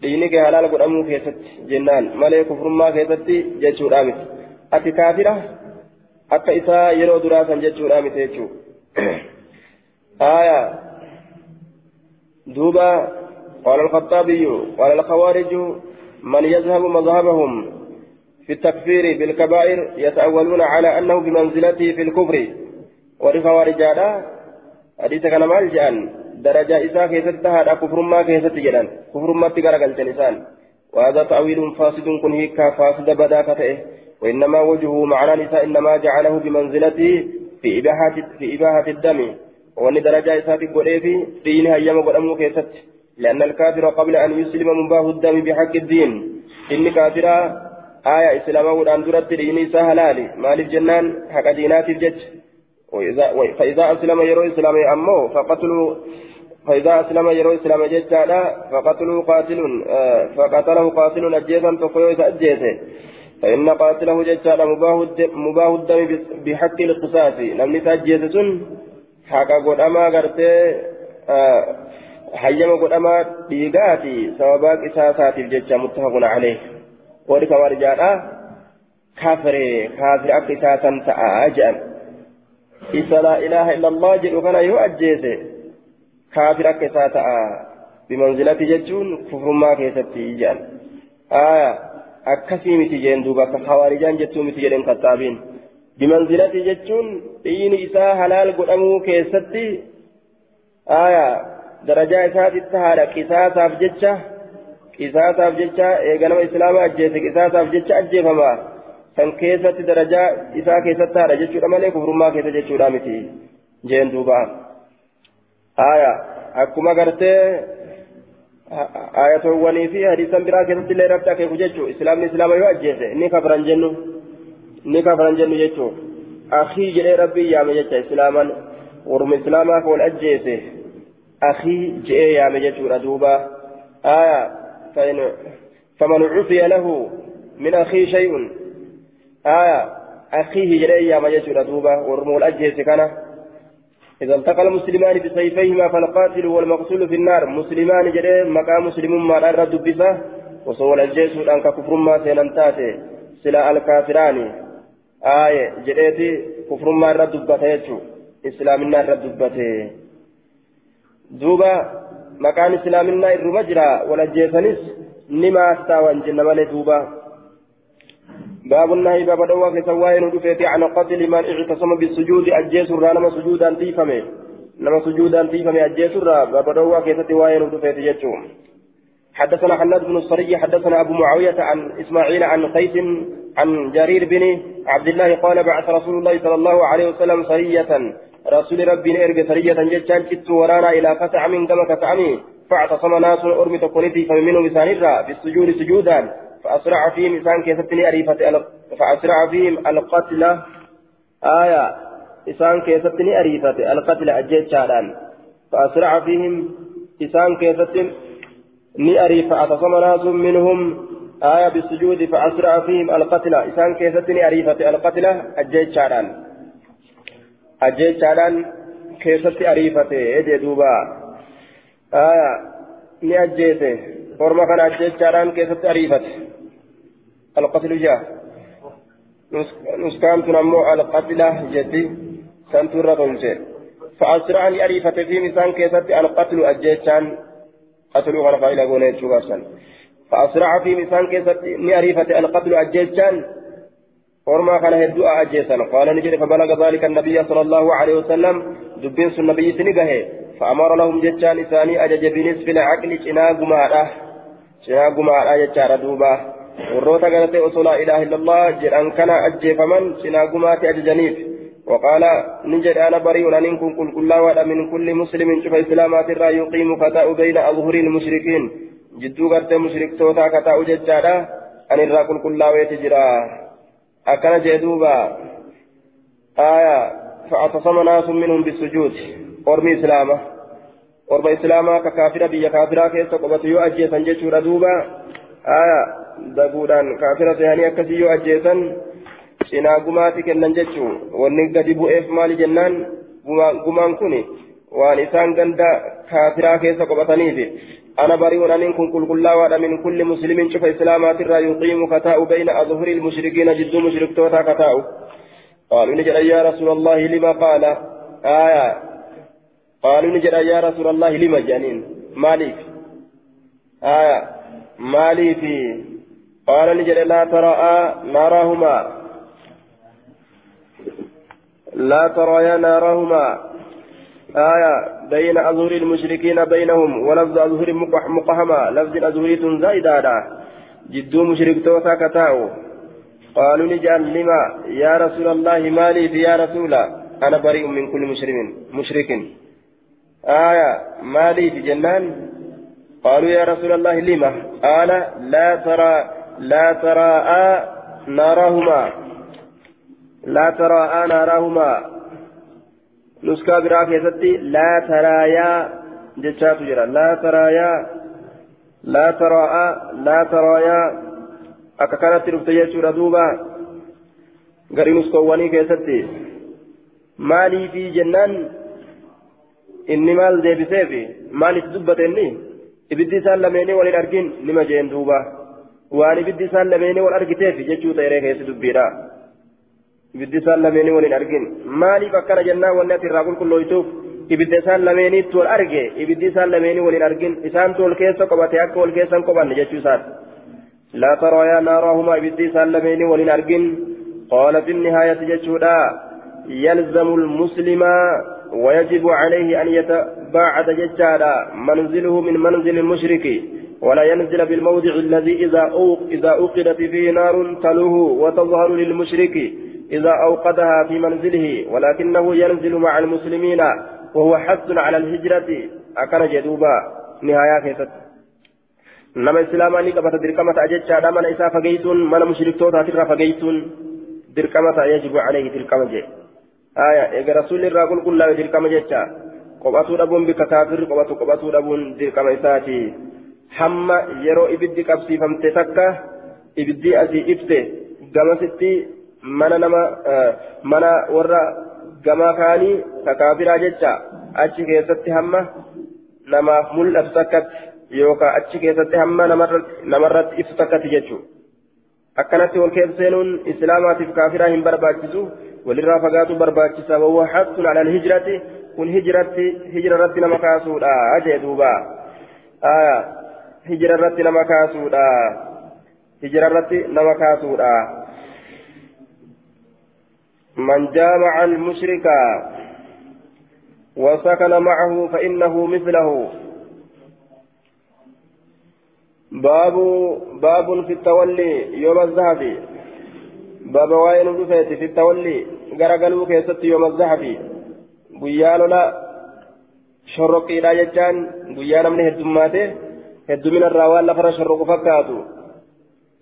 دينك حلال قدامو كيست جنان مالي كفر ما كيست جيتشو رامت أتي كافرة أكا إساء يرو دراسا جيتشو رامت يجو آية دوبا قال الخطابي قال الخوارج من يذهب مذهبهم في التكفير بالكبائر يتأولون على أنه بمنزلته في الكفر ولخوارج هذا حديث كان مال جان درجة إساء كيست هذا كفر ما كيست جدًا كفر ما الإنسان وهذا تأويل فاسد كن هيك فاسد بدا كتئه وإنما وجهه معنى نساء إنما جعله بمنزلته في إباحة في إباحة الدم. وأن درجة إساء تقول في دينها أيام قدامه كيست. لأن الكافر قبل أن يسلم مباه الدم بحق الدين. إن كافر آية إسلامه أن درت دين إساء هلالي مال الجنان حق دينات الجج. وإذا فإذا أسلم يرو إسلام أمه فقتلوا فإذا أسلم يرو إسلام ججالا فقتلوا قاتل آه فقتله قاتل أجيزا تقوي أجيزه فإن قاتله ججالا مباه الدم بحق القصاص لم نتأجيز حق قد أما قرتي آه حيما قد أما ديقاتي سواباك إساسات الججا متفق عليه. ولك ورجالا كافر كافر أكساسا تأجأ isa laa ilaaha illallah jedhu kana yoo ajjeese kaafir akka isaa ta'a bimanzilati jechuun kufrummaa keessatti ijaan aya akkasii miti jeen duuba akka hawaarijaan jechuu miti jedhen kaxaabiin bimanzilati jechuun dhiini isaa halaal godhamuu keessatti aya darajaa isaatitti haadha qisaasaaf jecha qisaasaaf jecha eeganama islaama ajjeese qisaasaaf jecha ajjeefamaa san keessatti darajaa isaa keessatti haadha jechuudha malee kufrummaa keessa jechuudha miti jeen duuba aya akkuma gartee ayatoowwanii fi hadiisan biraa keessatti illee rabbi akeeku jechuu islaamni islaama yoo ajjeese ni kafran jennu ni kafran jennu jechuu akii jedhee rabbii yaame jecha islaaman warma islaamaa wal ajjeese akii jedhee yaame jechuudha duuba aya faman cufiya lahu min akii shay'un آية أخيه جري يا مجد دوبا ورمو الأجهز كان إذا التقى المسلمان بسيفيهما فالقاتل والمقتول في النار. مسلمان جري مقام مسلم ما رد بسه وصول الجيش أنك كفر ما سينمتاتي سلا الكافران. آية جريتي كفر ما رد بتيجو إسلامنا رد بتي دوبا مكان إسلامنا الرمجرى ولا جيسانيس نما استوى جنة مالي دوبا باب النهي باب دوا في سواين ودفيت عن قتل من اعتصم بالسجود أجيس نما سجودا تيفمي نما سجودا تيفمي أجيس باب دوا في سواين ودفيت يجوم حدثنا حناد بن الصري حدثنا أبو معاوية عن إسماعيل عن قيس عن جرير بن عبد الله قال بعث رسول الله صلى الله عليه وسلم سرية. رسول ربي ارجع سرية جتان كت ورانا إلى فتع من كما كتعمي فاعتصم ناس أرمي تقنتي فمنه بسان بالسجود سجودا فأسرع فيهم إنسان كيستني أريفة فأسرع فيهم القتل آية. إنسان كيستني أريفة القتل أجيت شاران. فأسرع فيهم إنسان كيستني أريفة. أعتصم ناس منهم. آية بالسجود. فأسرع فيهم القتل إنسان كيستني أريفة القتل أجيت شاران. أجيت شاران كيستني أريفة. إيدي دوبا. آية. Ni ajjeete orma kana ajjechaadhaan keessatti ariifate. القتل جاء نسكان تنمو القتلة جدي سنتورة تنجي فأسرعني أريفة في مسان كيست القتل أجيتشان قتلوا غرفا إلى قولي شوغاسا فأسرع في مسان كيست أريفة القتل أجيتشان ورما كان هدوء أجيسا قال نجري فبلغ ذلك النبي صلى الله عليه وسلم دبين النبي سنقه فأمر لهم جتان ثاني أجج بنصف العقل شناغما شناغما جتان دوبا. warroota galatee osoo laa ilaaha illallah jedhan kana ajjeefaman cinaa gumaatti ajajaniif وقال نجد أنا بريء أن كن كل كل من كل مسلم. شوف إسلامات الرا يقيم فتاة بين أظهر المشركين. جدو قرت مشرك توتا كتا وججادا أن الرا كل كل ويتجرا. أكن جدوبا. آية فأعتصم ناس منهم بالسجود. أرمي إسلامه. أرمي إسلامه ككافرة بيا كافرة كيس قبط يؤجي سنجد دوبا آية daguudhaan kaafira ta'anii akkasii yoo ajjeesan cinaa gumaati kennan jechuun wanni gadi bu'eef maali jennaan? Gumaan kun waan isaan ganda kaafiraa keessa qophataniif أنا بريء أن كن كل كل من كل مسلم شوف إسلامات الرا يقيم كتاء بين أظهر المشركين جد مشرك توتا كتاء قالوا نجد يا رسول الله لما قال آية قالوا نجد يا رسول الله لما جانين؟ مالك. آية مالي في قال نجد لا ترى نارهما لا ترى نارهما آية بين أظهر المشركين بينهم ولفظ أظهر مقحمة لفظ أظهر زائدة جدو مشرك توتا كتاو. قالوا نجعل لما؟ يا رسول الله مالي في يا رسول أنا بريء من كل مشرك مشرك. آية مالي في جنان؟ قالوا يا رسول الله لما؟ قال لا ترى لا تراءى نارهما لا تراءى نارهما نسكا برا كيستي لا ترايا جتشات جرا. لا ترايا لا تراءى لا ترايا akka kanatti dhufte jechuudha duuba gari nuskoowwanii keessatti maaliifi jennaan inni maal deebiseefi maal itti dubbate inni ibiddi isaan lameenii waliin argin nima jeen duuba waan ibiddi isaan lameenii wal argiteef jechuu ta'e keessi dubbiidha ibiddi isaan lameenii waliin argin maaliif akkana jennaan wanni ati irraa qulqullooytuuf ibidda isaan lameeniitti wal arge ibiddi isaan lameenii waliin argin isaantu wal keessa qobate akka wal keessan qobanne jechuu isaati laa taraa naaraahuma ibiddi isaan lameenii waliin argin qaala fi nihaayati jechuudha yalzamu lmuslima ويجب عليه أن يتباعد ججالا منزله من منزل المشرك ولا ينزل بالموضع الذي إذا أوق إذا أوقدت فيه نار تلوه وتظهر للمشرك إذا أوقدها في منزله ولكنه ينزل مع المسلمين وهو حث على الهجرة. أكن جدوبا. نهاية كيست نما إسلاما نكبت دركمة أجد شادا من إسا فقيتون. من مشرك توتا فقيتون. دركمة يجب عليه دركمة جي aya eega rasuulli irraa qulqullaa'e dirqama jecha qophatu dhabuun bika kaafirri qophatu qophatu dhabuun dirqama isaati hamma yeroo ibiddi qabsiifamte takka ibiddi asii ibse gamasitti mana nama mana warra gamaa kaanii kakaafiraa jecha achi keessatti hamma namaaf mul'atu takkatti yookaan achi keessatti hamma namarratti ibsu takkatti jechuudha akkanatti ol keessa seenuun islaamaatiif kaafiraa hin barbaachisu. Wawwa hattun alal hijrati kun hijratti hijrarratti nama kaasuudha jee duuba. hijira irratti nama kaasuudha hijira irratti nama kaasuudha من جامع المشرك وسكن معه فإنه مثله باب باب في التولي يوم الذهب باب وين رفيت في التولي غرقلوا كيست يوم الذهب guyyaa lola shorroqiidha jechaan guyyaa namni heddummaate heddumina irraa waan lafarra shorroqu fakkaatu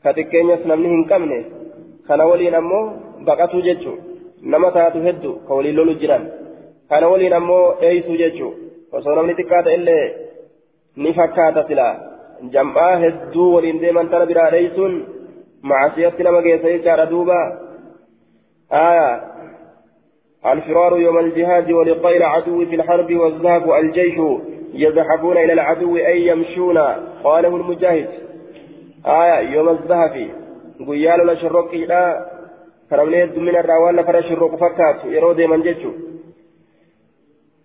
ka xiqqeenyas namni hin qabne kana waliin ammoo baqatu jechu nama taatu heddu ka waliin lolu jiran kana waliin ammoo dheeysuu jechu osoo namni xiqqaa ta'ellee ni fakkaata silaa jam'aa hedduu waliin macasiyatti nama geessa jechaadha duuba aayaa الفرار يوم الجهاد ولقاء العدو في الحرب والذهب الجيش يذهبون إلى العدو أي يمشون. قاله المجاهد. آية يوم الذهب. قيال لشرق إلى فرمني من الروان فر شرق فكات. يرود من جيشه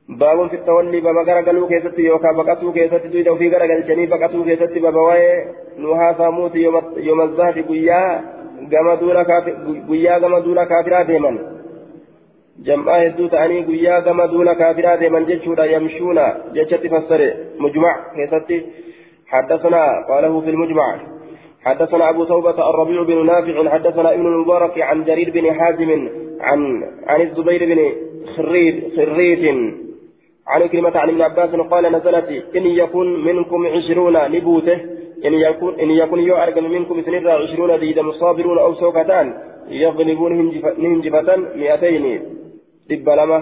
باب في التولي بابا غرقلو كيست يوكا بقاتو كيست دويدا وفي غرقل جني بقاتو كيست بابا واي نوها ثاموت يوم يوم الذهب قيا قام دون كافر قيا قام دون كافر ديمن جمعا هدو تعني قيا قام دون كافر ديمن جيشودا يمشون جيشت فسر مجمع كيست حدثنا قاله في المجمع حدثنا أبو ثوبة الربيع بن نافع حدثنا ابن المبارك عن جرير بن حازم عن عن الزبير بن خريت خريت عن كلمة عن ابن عباس قال نزلت إن يكن منكم عشرون نبوته إن يكن إن يكن يو أرقم منكم سنرى عشرون ديدا مصابرون أو سوكتان يغلبون هنجفة مئتين. دب لما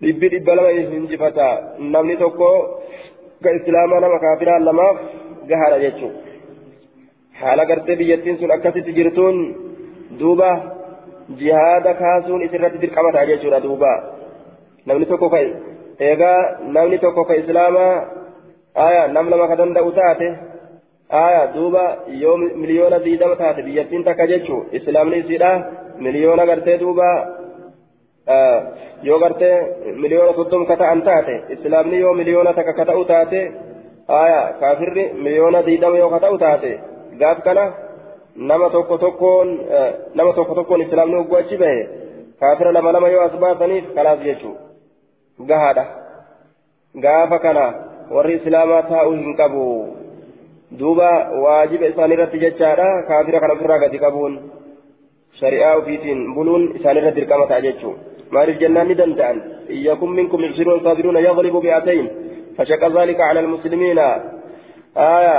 دب دب لما هنجفة نمني توكو كإسلاما نما كافرا لما قهر يجو gartee biyyattiin sun akkasitti jirtuun duuba jihaada kaasuun isirratti dirqama ta'a jechuudha duuba namni tokko ka eegaa namni tokko ka islaamaa aya nam lama ka danda'u taate aya duuba yoo miliyoona diidama taate biyyattiin takka jechuu islaamni isiidha miliyoona gartee duuba yoo gartee miliyoona soddom ka ta'an taate islaamni yoo miliyoona takka ka ta'u taate aya kaafirri miliyoona diidama yoo ka ta'u taate gaaf kana nama tokko tokkoon nama tokko tokkoon islaamni hogguu achi bahe kaafira lama lama yoo as baasaniif kanaas jechuu gahaadha gaafa kana warri islaamaa taa'uu hin qabu duuba waajiba isaanirratti jechaadha kaafira kana ofirraa gadi qabuun shari'aa ofiitiin buluun isaanirra dirqama ta'a jechuu maaliif jennaan ni danda'an iyyakum minkum ishiruun saabiruuna yaglibu bi'atayn فشق ذلك على المسلمين آية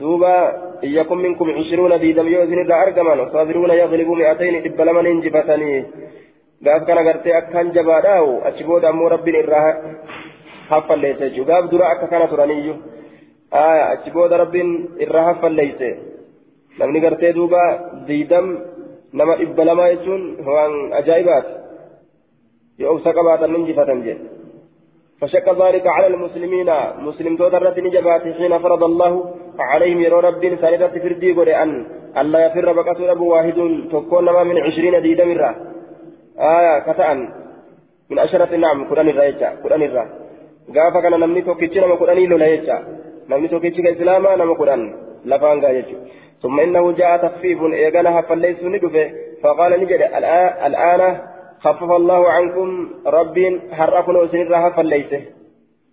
دوبا يكن منكم عشرون ديدم يوزن الرا أرقما صابرون يغلبوا مئتين إبلا من إنجفتني gaaf kana gartee akkaan jabaadhaawu achi booda ammoo rabbiin irraa haffalleesse jechuudha gaaf dura akka kana turaniyyuu achi booda rabbiin irraa haffalleesse namni gartee duuba diidam nama dhibba lamaa jechuun waan ajaa'ibaati yoo obsa qabaatan ni injifatan jedhe فشق ذلك على المسلمين مسلم تودرت نجبات حين فرض الله عليهم يرى رب سالدة فردي قل أن ألا يفر بقصر واحد تكون من عشرين ديدا مرة آية كتأن من عشرة نعم قرآن الرأيجة قرآن الرأي قافا كان نمني توكيتش نما قرآن إلو لأيجة نمني توكيتش كإسلاما نما قرآن لفان قايجة ثم إنه جاء تخفيف إيقانها فليس ندفه فقال نجد الآن خفف الله عنكم رب حرقنا سنرها فليسه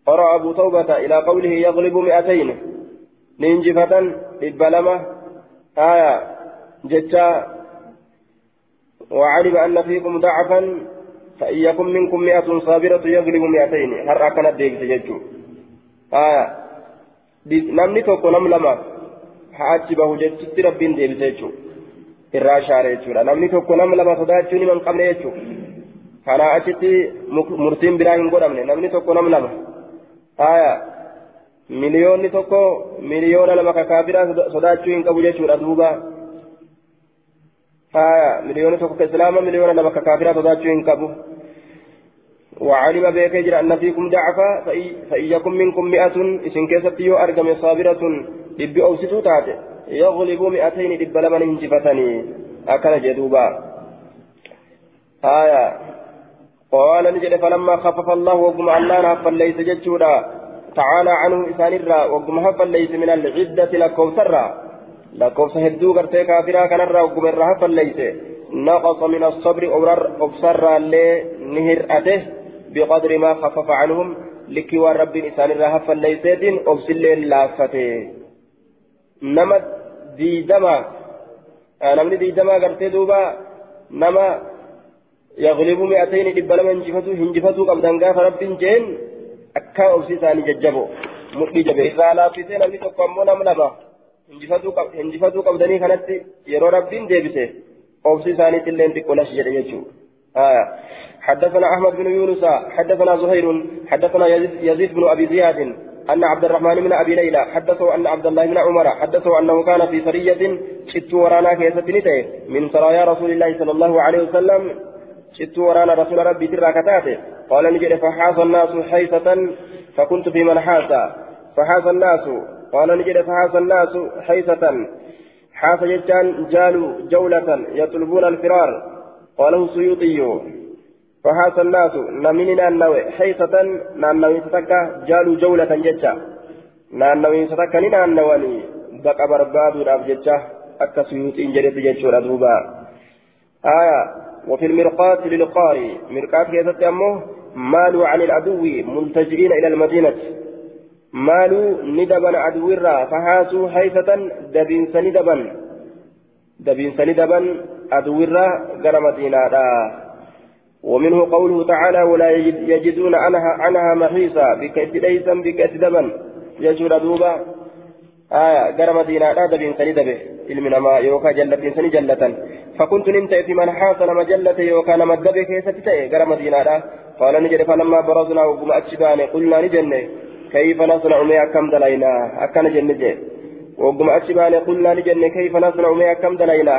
قرأ أبو توبة إلى قوله يغلب مئتين ننجفة إبلمة آية جتا وعلم أن فيكم ضعفا فإن يكن منكم مئة صابرة يغلب مئتين حرقنا الديك تججو آية jechutti rabbiin deebise jechuudha. irraa shaare jechuudha namni tokko nama lama sodaachuu nima hin qabne jechuudha kanaa achitti murtiin biraa hin godhamne namni tokko nam lama haya miliyoonni tokko miliyoona lama kakaa biraa sodaachuu hin qabu jechuudha duuba ka islaama miliyoona lama kakaa biraa sodaachuu hin qabu وعلم بك جرى أن فيكم ضعفا فإن يكن منكم مئة إسن كيست يو أرقم صابرة إبي أوسطو تاتي يغلب مئتين دب لمن انجفتني. أكل جدوبا. آية. قال نجد فلما خفف الله وقم الله فليس جدودا تعالى عنه إسان الرا وقم فليس من العدة لكم قرتي كافرا كان الرا وقم الرا فليس نقص من الصبر أبصر اللي نهر أته بقدر ما خفف عنهم لكي ورب إنسان الرهف الليسيت أبسل اللافته نما ديدما نمني ديدما قرتي دوبا نما يغلب مئتين دبلما هنجفتو هنجفتو قبضان قاف رب جين أكا أبسي ثاني ججبو مؤمن جبه إذا لا فتين أمي تقومون أم لما قبضاني كانت يرو رب ديبسه أبسي ثاني تلين تقول أشجر يجو آه حدثنا أحمد بن يونس حدثنا زهير حدثنا يزيد بن أبي زياد أن عبد الرحمن بن أبي ليلى حدثه أن عبد الله بن عمر حدثه أنه كان في سرية شت ورانا كيستنته من سرايا رسول الله صلى الله عليه وسلم شت ورانا رسول ربي ترى كتاته قال نجد فحاس الناس حيثة فكنت في من حاس فحاس الناس قال نجد فحاس الناس حيثة حاس جتان جالوا جولة يطلبون الفرار قاله السيوطي فحاس الناس نمني نانوي حيثة نانوي ستكا جالوا جولة جتة نانوي ستكا نانواني بقى بربادو راب جتة أكا سيوطي جريت جتشورا دوبا آية وفي المرقاة للقاري. مرقاة كيست أمه مالوا عن العدو ملتجئين إلى المدينة. مالوا ندبا عدو الرا فحاسوا حيثة دبين سندبا دبين سندبا عدو الرا مدينة ومنه قوله تعالى ولا يجدون عنها عنها محيصا. بكأس ليسا بكأس دبا يجور دوبا. آية غير مدينة لا دبين سندبه ilmi ما يوكا sani jallatan فكنت نمت في من حاصل مجلة يوكا نما الدبي كيسة تتأي غير مدينة قال نجد فلما برزنا وقم أتشباني قلنا نجنة كيف نصنع ما كم دلينا؟ أكن جنة وقم أتشباني قلنا نجنة كيف نصنع ما كم دلينا؟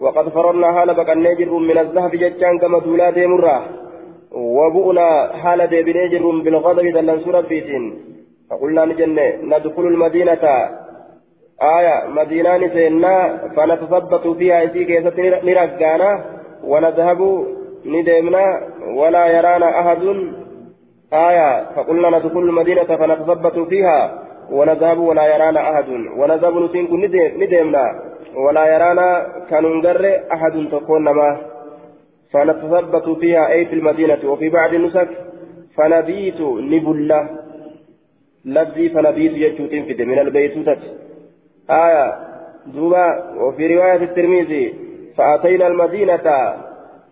وقد فررنا هالا بقى نجر من الذهب جتان كما دولا ديمرا وبؤنا هالا ديبنجر بالغضب دلن سورة بيتين فقلنا نجنة ندخل المدينة. آية مدينة سينا فنتثبت فيها إسي كيسة نرقانا ونذهب ندمنا ولا يرانا أحد. آية فقلنا ندخل المدينة فنتثبت فيها ونذهب ولا يرانا أحد. ونذهب نسينك ندمنا ولا يرانا كننقر أحد تكون ما فنتثبت فيها أي في المدينة. وفي بعض النسك فنبيت نبلة. لذي فنبيت يجوت في من البيتوتة آية دوبا وفي رواية الترمذي فأتينا المدينة.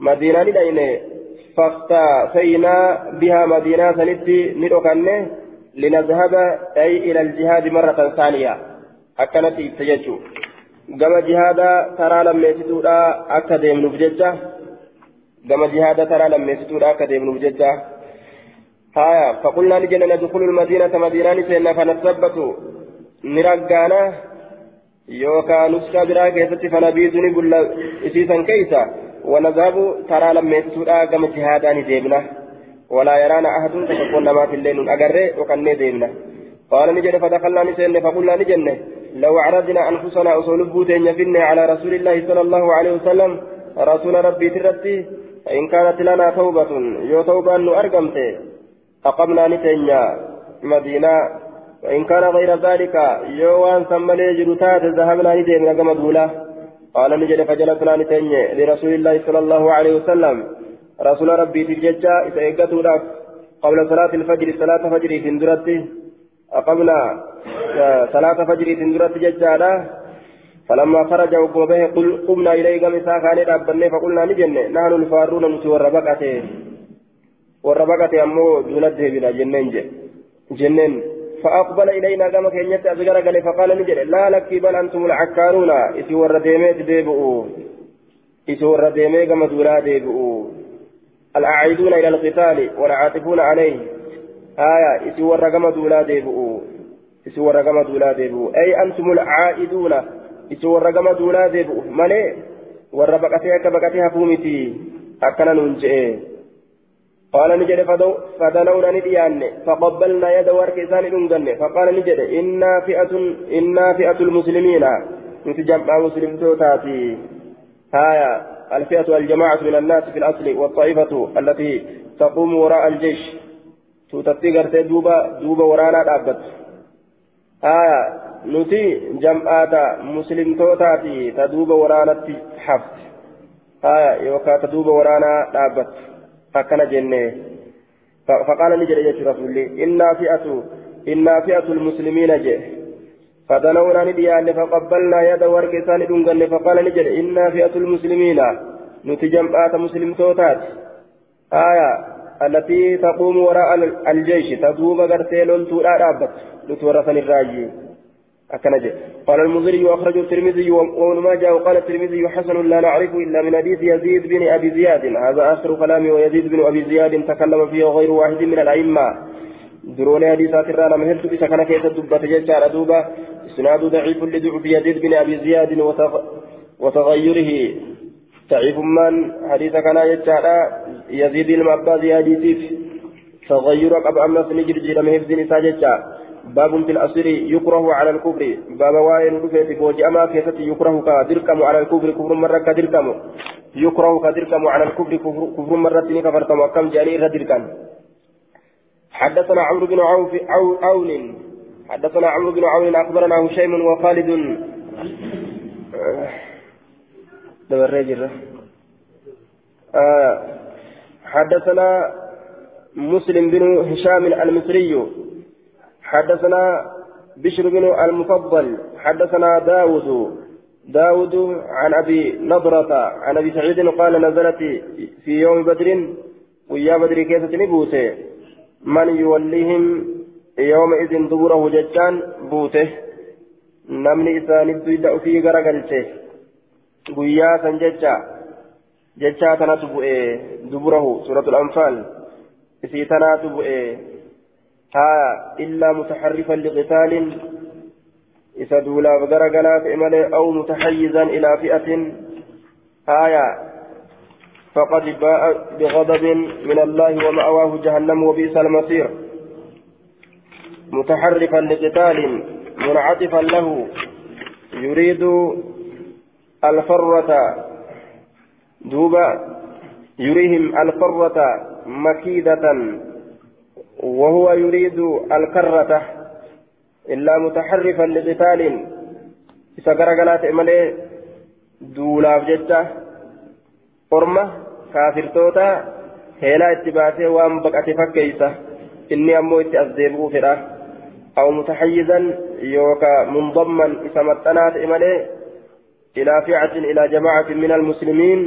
مدينة لدينا. فاختفينا بها مدينة سنتي ندوكنه لنذهب أي إلى الجهاد مرة ثانية أكنت تججو gama jihaada taraa lammeessituudha akka deemnuuf jecha gama jihaada taraa lammeessituudha akka deemnuuf jecha haya faqulnaa ni jenna nadkhulu lmadiinata madiinaa ni seenna fanathabbatu ni raggaana yookaan nuskaa biraa keessatti wanadhabu taraa lammeessituudha gama jihaadaa ni deemna walaa yaraana ahadun tokkoon namaaf illee nun agarre yookaan deemna قال نجد فدخلنا نسين فقلنا نجنه لو عرضنا أنفسنا أصول بوتين يفن على رسول الله صلى الله عليه وسلم رسول ربي ترتي فإن كانت لنا توبة يو توبة أن أرقمت أقمنا نتنيا مدينة وإن كان غير ذلك يوان ثم ليجرتات ذهبنا ندين كما قال نجد فجلسنا نتنيا لرسول الله صلى الله عليه وسلم. رسول ربي تججا إذا قبل صلاة الفجر صلاة فجر في اندرته أقمنا صلاة فجر تندرت ججالا فلما خرج وقوبه قل قمنا إليه قم ساخاني ربنا فقلنا نجن نحن الفارون نتي وربقته وربقته أمو دونته بنا جنين جنين فأقبل إلينا قم كينيت أزغر قال فقال نجن لا لك بل أنتم العكارون. إسي ورديمي تديبؤوا إسي ورديمي قم دولا ديبؤوا الأعيدون إلى القتال والعاطفون عليه. آية إسي ورقم دولا ديبؤوا إسي ورقم دولا ديبؤوا أي أنتم العائدون. إسي ورقم دولا ديبؤوا مالي وربقتي أكا بقتي هفومتي أكنا ننجئ. قال نجد فدنونا نديان فقبلنا يد ورك إسان ننجن فقال نجد إنا فئة إنا فئة المسلمين نتجمع مسلم توتاتي آية الفئة الجماعة من الناس في الأصل والطائفة التي تقوم وراء الجيش tuutatti gartee duuba duuba waraanaa dhaabbatu aya nuti jam'aata muslimtootaati ta duuba waraanatti hafte آية يوكا تدوب ورانا دابت أكنا جنة فقال نجري يا رسول الله إنا فئة إنا فئة المسلمين جه فدنونا نديان فقبلنا يد ورق ثاني فقال نجري إنا فئة المسلمين نتجمعات مسلم توتات آية التي تقوم وراء الجيش تدوب غرتيلون تولا دابت نتورثن الراجي أكنجي قال المنذري وأخرجه الترمذي وابن ماجه وقال الترمذي حسن لا نعرف إلا من حديث يزيد بن أبي زياد. هذا آخر كلامي ويزيد بن أبي زياد تكلم فيه غير واحد من الأئمة. درون حديثات الرانا مهلت بسكنة كيس الدبة جيشار أدوبة إسناد ضعيف لضعف يزيد بن أبي زياد وتغ... وتغيره. ضعيف من حديث كان يجعل يزيد المعباد حديث تغير قبل أمس نجر جيرا مهفز نساء باب في الأصل يكره على الكفر. باب وائل رفيت بوجي أما كيست يكره كدركم على الكفر كفر مرة كدركم. يكره كدركم على الكفر كفر مرة كفرتم. وكم جاني ردركم حدثنا عمرو بن عوف عو عون. حدثنا عمرو بن عون أخبرنا هشيم وخالد. آه حدثنا مسلم بن هشام المصري. حدثنا بشر بن المفضل حدثنا داود داود عن أبي نضرة عن أبي سعيد قال نزلت في يوم بدر ويا بدر كيف نبوته من يوليهم يومئذ دبره ججان بوته نمني إسان الدويد في غرقلته ويا سنججا ججا تناتبؤ دبره سورة الأنفال إسي تناتبؤ ها إلا متحرفا لقتال إذا دولا بغرغلات إمالي أو متحيزا إلى فئة آية فقد باء بغضب من الله ومأواه جهنم وبئس المصير. متحرفا لقتال منعطفا له يريد الفرة دوبا يريهم الفرة مكيدة. وهو يريد الكرة إلا متحرفا لقتال. إذا قرقلات إمالي دولاف جتة أرمة كافر توتا هيلا اتباعته وان بقعت فكيسة. إني أمو اتأذيبه فلا أو متحيزا يوكا منضما. إذا متنات إمالي إلى فئة إلى جماعة من المسلمين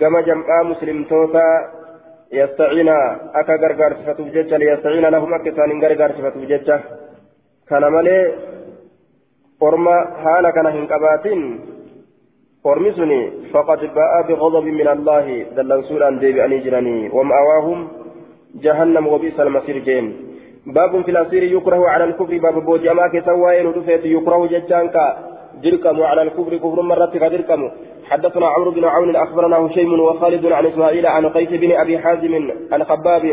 كما جمع مسلم توتا يستعين أكا غرغر صفته ججة ليستعين لهم أكسان غرغر صفته ججة كان مالي أرما حالا كان هنكباتين أرمي فقد باء بغضب من الله. دلن سورا ديبي أني جراني ومأواهم جهنم وبئس المصير جيم باب في الأسير يكره على الكفر. باب بوجي أما كسوائن ودفيت يكره ججانكا دركم على الكفر كفر مرة كدركم حدثنا عمرو بن عون اخبرنا هشيم وخالد عن إسماعيل عن قيس بن أبي حازم عن خباب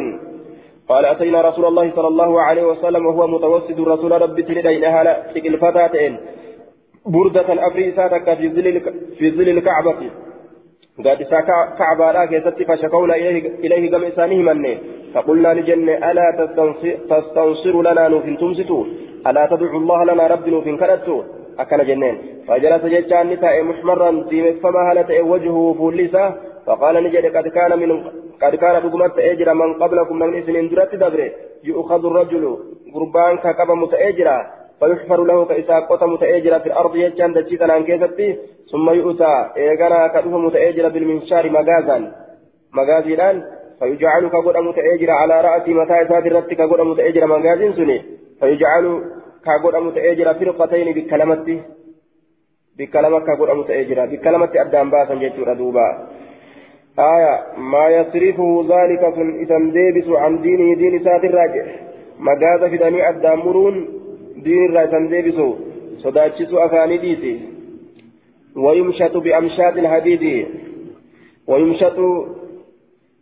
قال أتينا رسول الله صلى الله عليه وسلم وهو متوسد رسول ربي تلدين هالا تكل فتاتين بردة أبريساتك في ظل في ظل الكعبة. قد كعبة لا كيست فشكونا إليه إليه قم مني فقلنا لجنة ألا تستنصر لنا نوفن تمستو ألا تدعو الله لنا رب نوفن كرتو؟ أكن جنين فجلس جتان نتاء محمرا فما هلت وجهه فوليسا فقال نجد قد كان من قد كان دقمت أجر من قبلكم من إسن درت دبره يؤخذ الرجل قربان كقب متأجرا فيحفر له كإساء قطة متأجرا في الأرض يجان دجيتا عن كيستي ثم يؤتى إيغانا كأوه متأجرا بالمنشار مغازا مغازيلان فيجعل كقول متأجرا على رأس متى إساء الرت كقول متأجرا مغازين سني فيجعل كاغودامو ta'ee jira firqatayni bikka lamatti. Bikka lama kaagodhamu ta'ee jira. Bikka lamatti addaan baasan jechuudha duuba. آية ما يصرفه ذلك إذا ديبس عن دينه دين سات الراجع مجازة في دنيا الدامرون دين الراجع ديبس صداتشس أفاني ديسي ويمشط بأمشاط الحديد ويمشط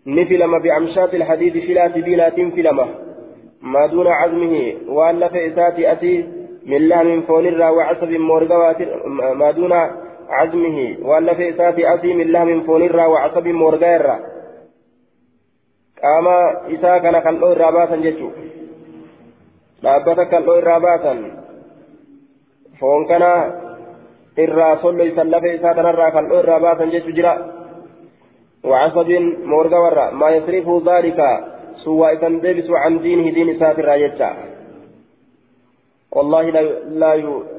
نفلم بأمشاط الحديد فلا سبيلات فلمه ما دون عزمه وأن فإساتي أتي من لحم فون الرا وعصب مورغوات ما دون عزمه وأن فإساتي أتي من لحم فون الرا وعصب مورغيرا قام إسا كان كالو الراباسا جتشو. dhaabbata kal'oo irraa baasan foon kana irraa sollo isan lafa isaa kanarraa jira وعصب مورغا ورا. ما يصرفه ذلك. سواء كان ديبس عن دينه دين ساتر رايتا والله لا لا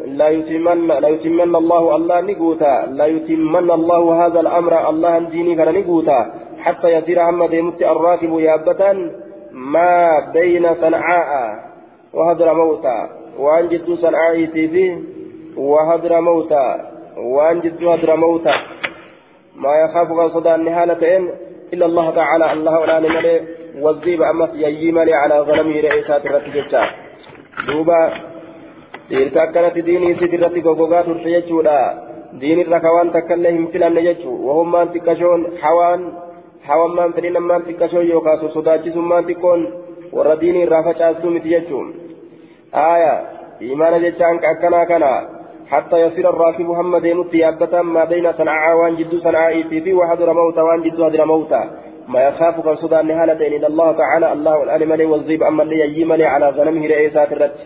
لا يتمن لا يتمن الله الله نقوتا. لا يتمن الله هذا الأمر الله ديني كان نقوتا. حتى يصير محمد يمت الراكب يابة ما بين صنعاء. وهدر موتا وأن جد صنعاء فيه وهدر موتا وأن جد هدر موتا ما يخاف غصدا نهالة إلا الله تعالى. الله ولا نملي. والذيب أما ييمني على غنمه رئيسات الرتجة دوبا akkanatti diinii isit irratti goggogaa turte jechuudha diinirra kawaan takkaillee hin filanne jechuu wahummaan xiqqashoon hawaan hawammaan fedhin ammaan xiqqashoon yookaan sodaachisummaan xiqqoon warra diinii irraa facaastuu miti jechuun aaya imaana jechaan akkanaa kana حتى يصير الراكب محمد يمت يابتا ما بين صنعاء وان جدو صنعاء في وحضر موتا وان جدو هدر موتا ما يخاف كان صدى نهالة إن الله تعالى الله والآن ملي والزيب أما اللي يجيمني على غنمه رئيسات الرد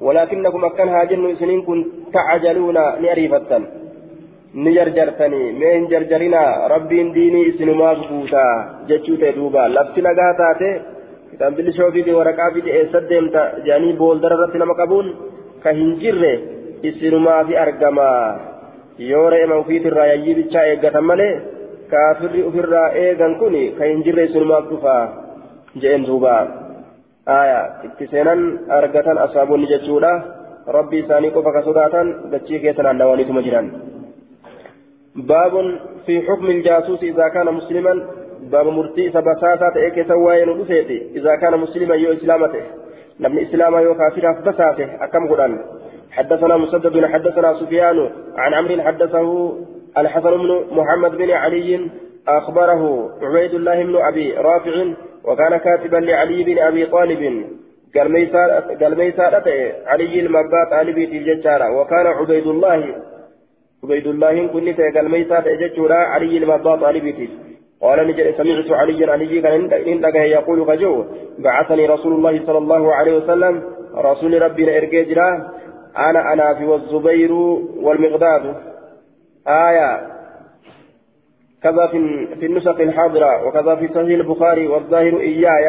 ولكنكم أكن هاجن سنين كن تعجلون نعرفتا نجرجرتني. من جرجرنا ربي ديني سنما بوتا جتشوت دوبا. لفتنا قاتاتي كتاب بالشوفي دي ورقا في دي سدمتا جاني بول دررت لما قبول. isinumaa fi argamaa yoo re'ema ofiitirraa yayyii bichaa eeggatan malee kan hin jirre isinumaaf dhufaa jeen duuba aya itti seenan argatan asaaboonni jechuudha rabbi isaanii qofa ka sodaatan dachii keessa naannawaniituma jiran باب في حكم الجاسوس إذا كان مسلما باب مرتي سبساسا تأكي سواين ودفيتي إذا كان مسلما يو إسلامته نبني إسلاما يو كافرا فبساته أكم قرآن حدثنا مسدد حدثنا سفيان عن عمرو حدثه الحسن بن محمد بن علي أخبره عبيد الله بن أبي رافع وكان كاتبا لعلي بن أبي طالب. قال ميسارة علي المبات علي بن الججارة. وكان عبيد الله عبيد الله كنت قال ميسارة ججورة علي المبات علي بن قال سمعت علي علي كان يقول فجو بعثني رسول الله صلى الله عليه وسلم. رسول ربنا إرجاجرا أنا أنا في والزبير والمقداد آية كذا في في النسخ الحاضرة وكذا في صحيح البخاري والظاهر إياي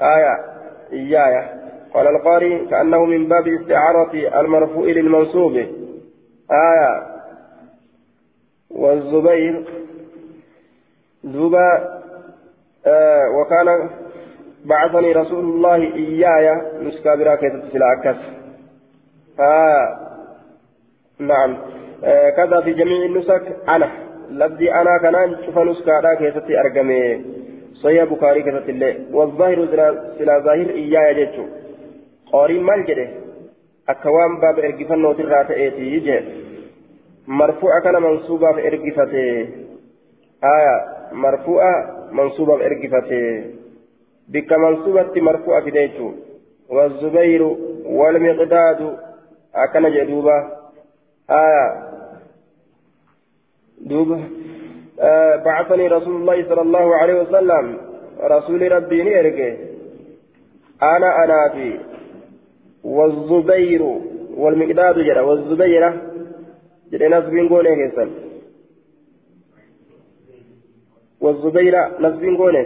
آية إياي قال القاري كأنه من باب استعارة المرفوع للمنصوب. آية. والزبير زبا آه وكان بعثني رسول الله إياي نسكابرا كيف تسلا آه. نعم. كذا في جميع النسك أنا لفظي أنا كان شوف نسكا كيستي أرقمي صحيح بخاري كيست الله والظاهر سلا ظاهر إياه يجتشو قاري مال جده أكوان باب إرقفا نوتر رات إيتي يجي مرفوع كان منصوبة في إرقفته آية مرفوعة منصوبة في إرقفته بك منصوبة مرفوعة في ديتشو والزبير والمقداد akkana jee duuba aya duuba بعثني رسول الله صلى الله عليه وسلم. رسول ربي نيرجع أنا أنا في والزبير والمقداد جرى. والزبيرة جرى ناس بينقون كيسن. والزبيرة ناس بينقون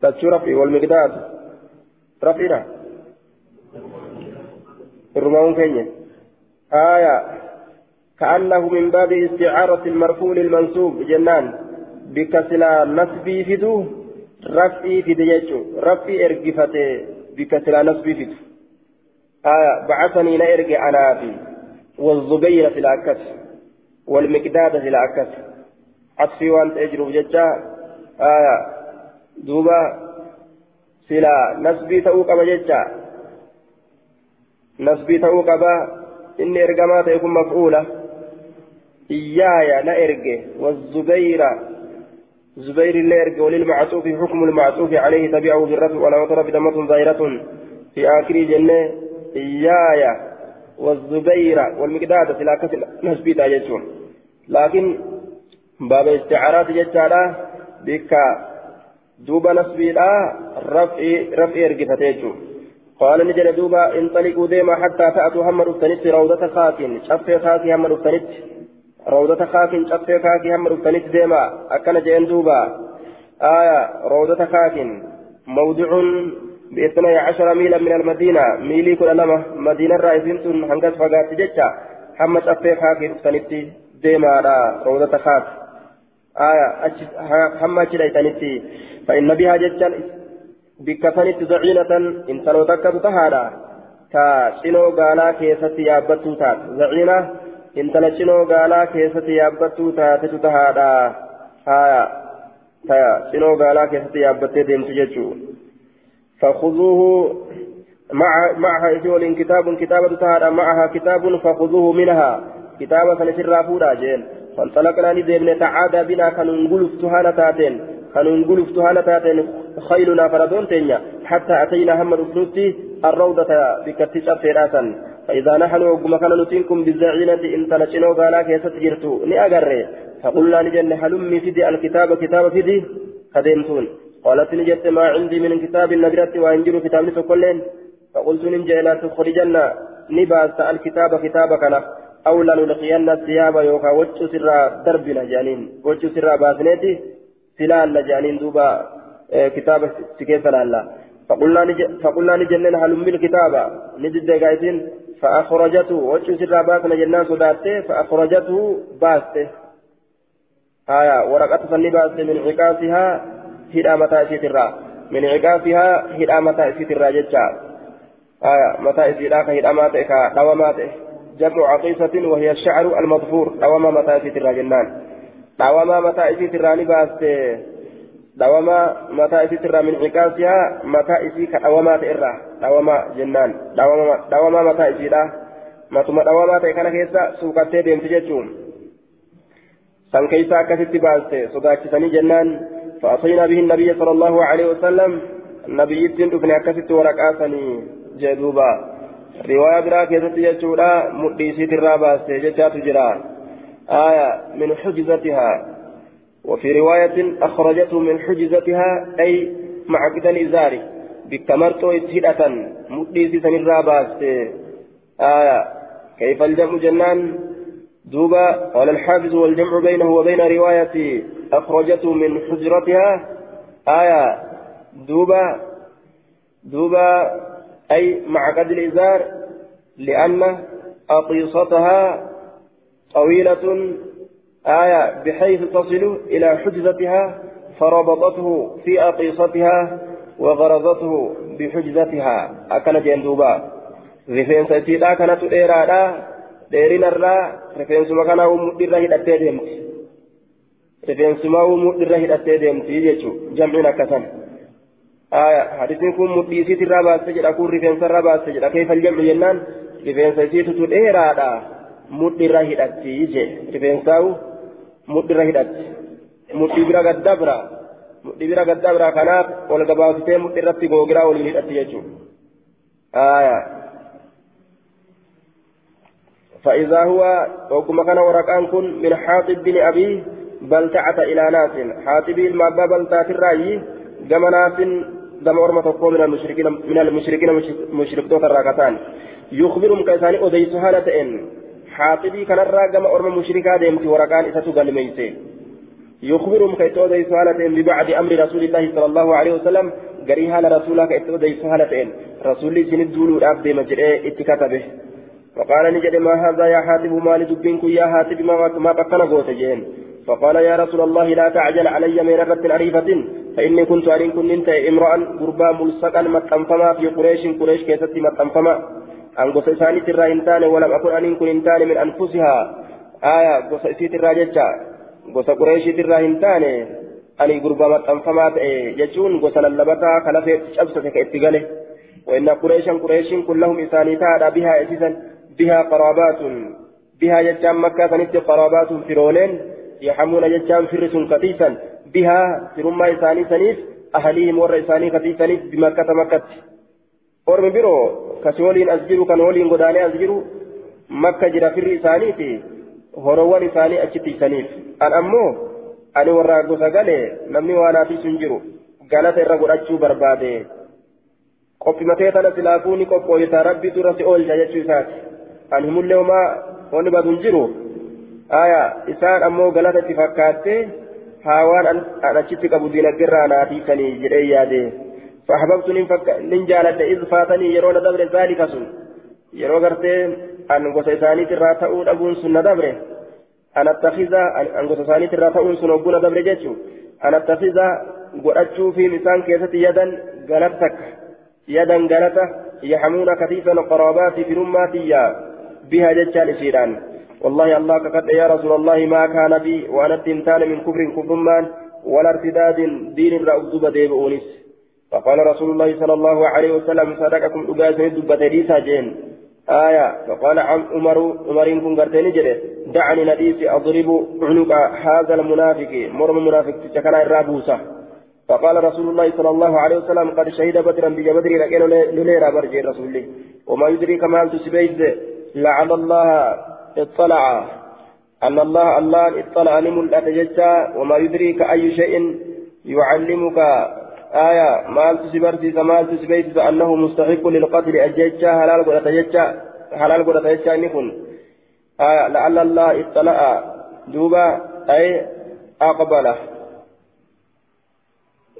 تتشو رفي والمقداد. رفينا. الرماون كينيا آية. كأنه من باب استعارة المرفوع للمنسوب جنان. بكسلا نسبي فدو رفعي في ديجو رفعي ارقفته بكسلا نسبي فدو آية بعثني نرجع أنا في والزبير في العكس والمقداد في العكس عطفي وانت اجرب ججا آية دوبا سلا نسبي تؤقب ججا نسبي تأو قبا إني إرقما تيكون مفعولة. إيايا لا إرقي والزبير زبير اللي إرقي وللمعطوف حكم المعطوف عليه تبعه بالرفع ولا وطر بدمة ظاهرة في آخر جنة. إيايا والزبير والمقداد في لاكس نسبي تاجتون لكن باب استعارات جتالا بك دوب نسبي لا رفع رفع إرقي فتيجون قال نجل دوبا انطلقوا ديما حتى تأتوا هم رفتنت روضة خاك شف خاك هم رفتنت روضة خاكن شفت خاكي هم رفتنيت ديما أكن جين دوبا آية روضة خاكن موضع باثني عشر ميلا من المدينة ميلي كل لما مدينة رئيسين هنقص فقات جتشا هم شفت خاكي رفتنيت ديما روضة خاك آية هم شليتنيت فإن بها جتشا بكفنت ضعينة إن تلوتك تهادا تا شنو قالا كيست يابتو تات ضعينة intala cinoo gaalaa keessatti yaabbattuu taatetu tahaadha. Haya taya cinoo gaalaa keessatti yaabbattee deemtu jechuu مع معها إسول كتاب كتابة تهادا معها كتاب فخذوه منها كتابة سنسر فودا جين فانطلقنا نديم نتعادى بنا كننقلف تهانا تاتين كننقلف تهانا تاتين خيلنا فردون تنيا حتى أتينا هم رفنوتي الروضة بكتش أبتراسا فإذا نحن وقم كان نتينكم بالزعينة إن تلشنو قالا كيست جرتو نأقر فقلنا نجن حلمي فدي الكتاب كتاب فدي خدمتون. قالت نجت ما عندي من كتاب النبرة وأنجر كتاب نتكلين فقلت ننجي لا تخرجن نباس الكتاب كتابك أو لنلقين الثياب يوكا. وجه سرا دربنا جانين وجه سرا باسنيتي. سلال جانين دوبا. كتاب سكيت لالا. فقلنا نج... فقلنا نجنن هلم الكتاب نجد قايتين فأخرجته. وجه سر باسنا جنان صداته فأخرجته باسته. آية ورقة فني باسته من عكاسها هدى متى سيترا. من عكاسها هدى متى سيترا جتشا. آية متى سيترا هدى متى دواماته جمع عقيصة وهي الشعر المظفور. دوما متى سيترا جنان. دوما متى سيترا نباسته. Min ciqaasihaa mataa isii ka dhawamaa ta'e irraa dhawama jennaan dhawama mataa isiidha matuma dhawamaa ta'e kana keessa suuqattee deemti jechuun san keessa akkasitti baaste sodaachisanii jennaan فأتينا به النبي صلى الله عليه وسلم النبي يتين أكست ورقاسني جدوبا رواية برا كيست يجودا مديسيت الراباس جتات جرا آية من حجزتها وفي رواية أخرجته من حجزتها أي مع كتن إزاري بكمرتو إسهدة مديسي سنرى باس آية كيف الجمع جنان؟ دوبا قال الحافظ والجمع بينه وبين رواية أخرجته من حجرتها. آية دوبا دوبا أي مع قد الإزار لأن أقيصتها طويلة آية بحيث تصل إلى حجزتها فربطته في أقيصتها وغرزته بحجزتها. أكل جندوبا. رفين سيتيلا كانت إيرادا ديرين الرا رفين سما ومدير هدتي ديمت رفين سما ومدير هدتي ديمت يجو جمعنا كسن آية حديثين كون مديسيت الرابع سجد أكون رفين سرابع سجد كيف الجمع جنان رفين سيتيتو إيرادا مدير هدتي يجي رفين ساو mudhirra hidhatti mudhii bira gaddabra mudhii bira gaddabra kanaaf ol gabaasitee mudhirratti googiraa waliin hidhatti jechuudha. فإذا هو وكما كان ورقان كن من حاطب بن أبي بلتعة إلى ناس حاطب المابا بلتات الرأي كما ناس دم أرمى من المشركين من المشركين مشركتوت الراكتان يخبرهم كيساني أديس هالتين حاطبي كان الراجم أرم مشركا ديمتي ورقان إساتو قلميسي يخبرهم كيتو دي سهالتين ببعد أمر رسول الله صلى الله عليه وسلم قريها لرسولك كيتو دي سهالتين رسول الله سند دولو الأبد مجرئ اتكتبه فقال نجد ما هذا يا حاتب ما لدبينك يا حاتب ما بكنا قوت جين فقال يا رسول الله لا تعجل علي من رة عريفة فإني كنت أرين كنت امرأ قربا ملصقا متنفما في قريش قريش كيست متنفما أن قص إسانيت الرا إنتان ولم أكن أن كن إنتان من أنفسها آية قص إسيت الرا جتشا قص قريشيت الرا إنتان أني قربا متنفمات جتشون قص للبتا خلفت شبسة كإتقاله وإن قريشا قريش كلهم إسانيتا بها إسيسا بها قرابات بها جتشان مكة سنت قرابات فرولين يحمون جتشان فرس كتيسا بها فرما إساني سنيف أهليهم ور إساني كتيسا بمكة مكة ormi biroo kasi waliin as jiru kan waliin godaanee as jiru makka jira firri isaaniiti horowwan isaanii achitti isaniif. An ammoo ani warraa gosa galee namni waa naatii sun jiru galata irra godhachuu barbaade. Qophimatee tana silaafuu ni qophooyta rabbitu irratti oolcha jechuu isaati. An himullee homaa wanni badu hin jiru. Aya isaan ammoo galata itti fakkaattee haa waan an achitti qabu diinagirraa naatii sanii jedhee yaade. فأحببت ننجالة إذ فاتني يرون دبر ذلك سن. يرو غرتي أن غوسا إساني ترى تأود أبون سن دبر. أن أتخذ أن غوسا إساني ترى تأود سن أبون دبر جيتشو. أن أتخذ godhachuu fi isaan keessatti yadan galattak yadan galata كثيفا قرابات في رماتي بها جتان إسيران والله الله كقد يا رسول الله ما كان بي. وأنا التنتان من كفر كفرمان ولا ارتداد دين رأبدوب ديبؤونس فقال رسول الله صلى الله عليه وسلم صدقكم أجازة دبة جين. آية. فقال عم عمر عمر كن قرتين جري دعني نديس أضرب عنق هذا المنافق. مرم منافق تشكنا الرابوسة فقال رسول الله صلى الله عليه وسلم قد شهد بدرا بجا بدر لكن لنيرا برجي رسول وما يدريك ما تسبيز لعل الله اطلع. أن الله الله اطلع نمل أتججا وما يدريك أي شيء يعلمك. آية ما تسبرتي ما تسبيز أنه مستحق للقتل أججا حلال قد أتججا حلال قد أتججا نكون آية لعل الله اطلع دوبا أي أقبله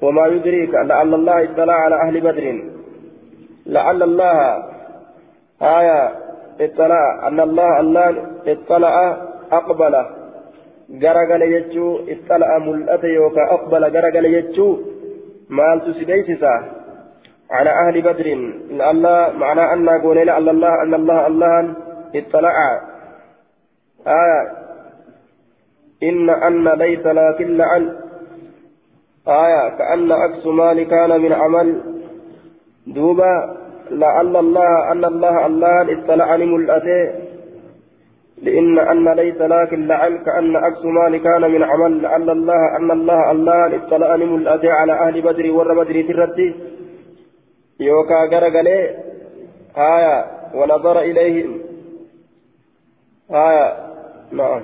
وما يدريك لعل الله اطلع على أهل بدر. لعل الله آية اطلع أن الله الله اطلع أقبل. غرغل يجو اطلع ملأت يوكا أقبل غرغل يجو. مالت سديسسا على أهل بدر لأن معنى أن قول لعل الله أن الله الله اطلع آية إن أن ليس لكن لعل آية كأن أكس مال كان من عمل دوبا لعل الله أن الله الله اطلع عن ملأته لأن أن ليس لكن لعل كأن أكس مال كان من عمل لعل الله أن الله الله اطلع عن ملأته على أهل بدر ور بدر ترتي. يوكا غرغلي. آية. ونظر إليهم. آية. نعم.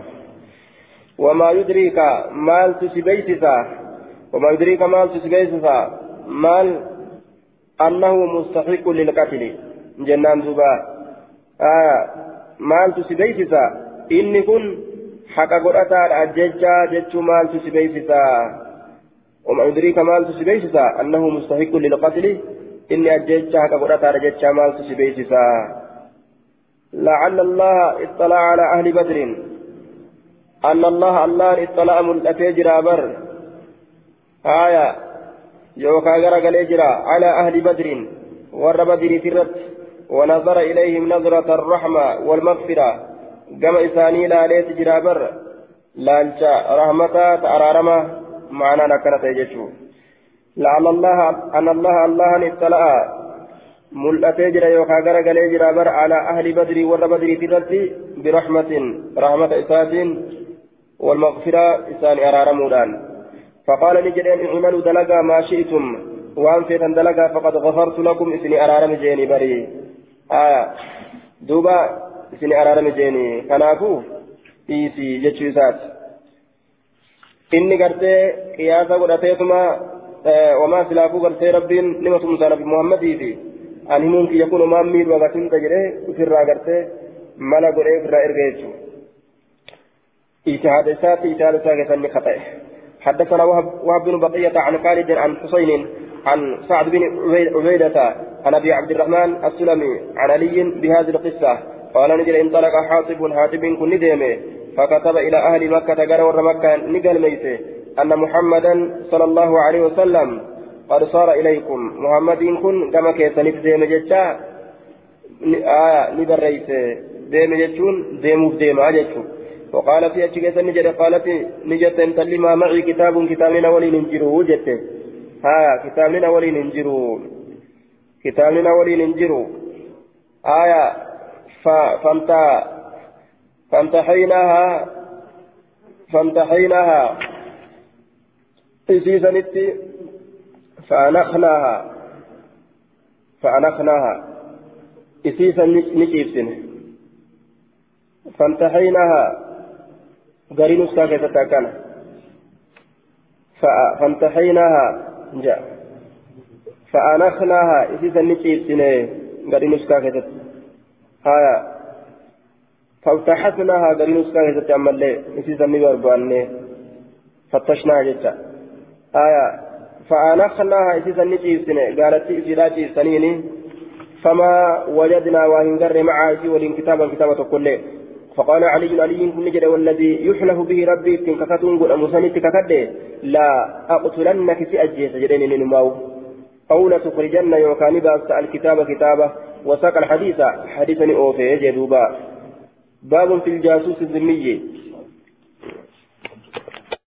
وما يدريك مال تسبيتسا وما يدريك مال تسبيسسا مال أنه مستحق للقتل. جنان دوبا آه مال تسبيسسا إني كن حق قرأتا أججا جتشو مال تسبيسسا وما يدريك مال تسبيسسا أنه مستحق للقتل إني أججا حق قرأتا أججا مال تسبيسسا لعل الله اطلع على أهل بدر أن الله الله اطلع ملأتي جرابر آية يوكا غرغل جرا على أهل بدر ور بدر ترت ونظر إليهم نظرة الرحمة والمغفرة. كما إساني لا ليت جرا بر لالشا رحمة تأرارما. معنا نكرة يجشو لعل الله أن الله الله اطلع ملأتي جرا يوكا غرغل جرا بر على أهل بدر ور بدر ترت برحمة رحمة إسات والمغفرة إسان أرارمودان. فقال نجدين اعملوا دلقا ما شئتم. وان فيتن دلقا فقد غفرت لكم إسني أرارم جيني بري. آية دوبا اسني ارارم جيني كنافو إيسي inni gartee qiyaasa godhateetuma wamaa silaafuu gartee rabbiin nima tumsaa nabi muhammadiifi an himuun kiyya kun homaan miidhu agasinta jedhee ofirraa gartee mala godhee ofirraa erga jechuu ijtihaada isaatti ijtihaada isaa keessan ni kata'e حدثنا وهب, بن بقية عن خالد عن حسين عن سعد بن عبيدة عن أبي عبد الرحمن السلمي عن علي بهذه القصة. قال نجل انطلق حاطب حاطب كن نديمه فكتب إلى أهل مكة قال ور مكة نقل ميته. أن محمدا صلى الله عليه وسلم قد صار إليكم محمد كن كما كيسنف ديم جتشا. آية نبريت ديم جتشون ديموف ديم أجتشون وقال في أشكيس نجد قالت نجد انتلي ما معي كتاب كتابنا ولي ننجروا جدت ها كتابنا ولي ننجروا كتابنا ولي ننجروا آية فانت فامتحيناها فامتحيناها. إسيسنت فأنخناها. فأنخناها. إسيسا نجيبسن فامتحيناها. غري نسكا كيست أكنا فانتحيناها جاء فأنخناها إذا سنة غري نسكا كيست هايا فافتحسناها قرين سكاهة تعمل لي نسيت النبي أربعة فتشناها جتا آية فأنخناها إسيس النجيب سنة قالت إسيلاتي سنيني فما وجدنا وهنجر معها إسي ولين كتابا كتابة كله فقال علي علي كن جد والذي يحلف به ربي تنككتون قل أمساني تككده لا أقتلنك سأجيس جدين نماو. أو لتخرجن يوكان باس الكتاب كتابه وساق الحديث. حديثا أوفي جدوبا باب في الجاسوس الذمي.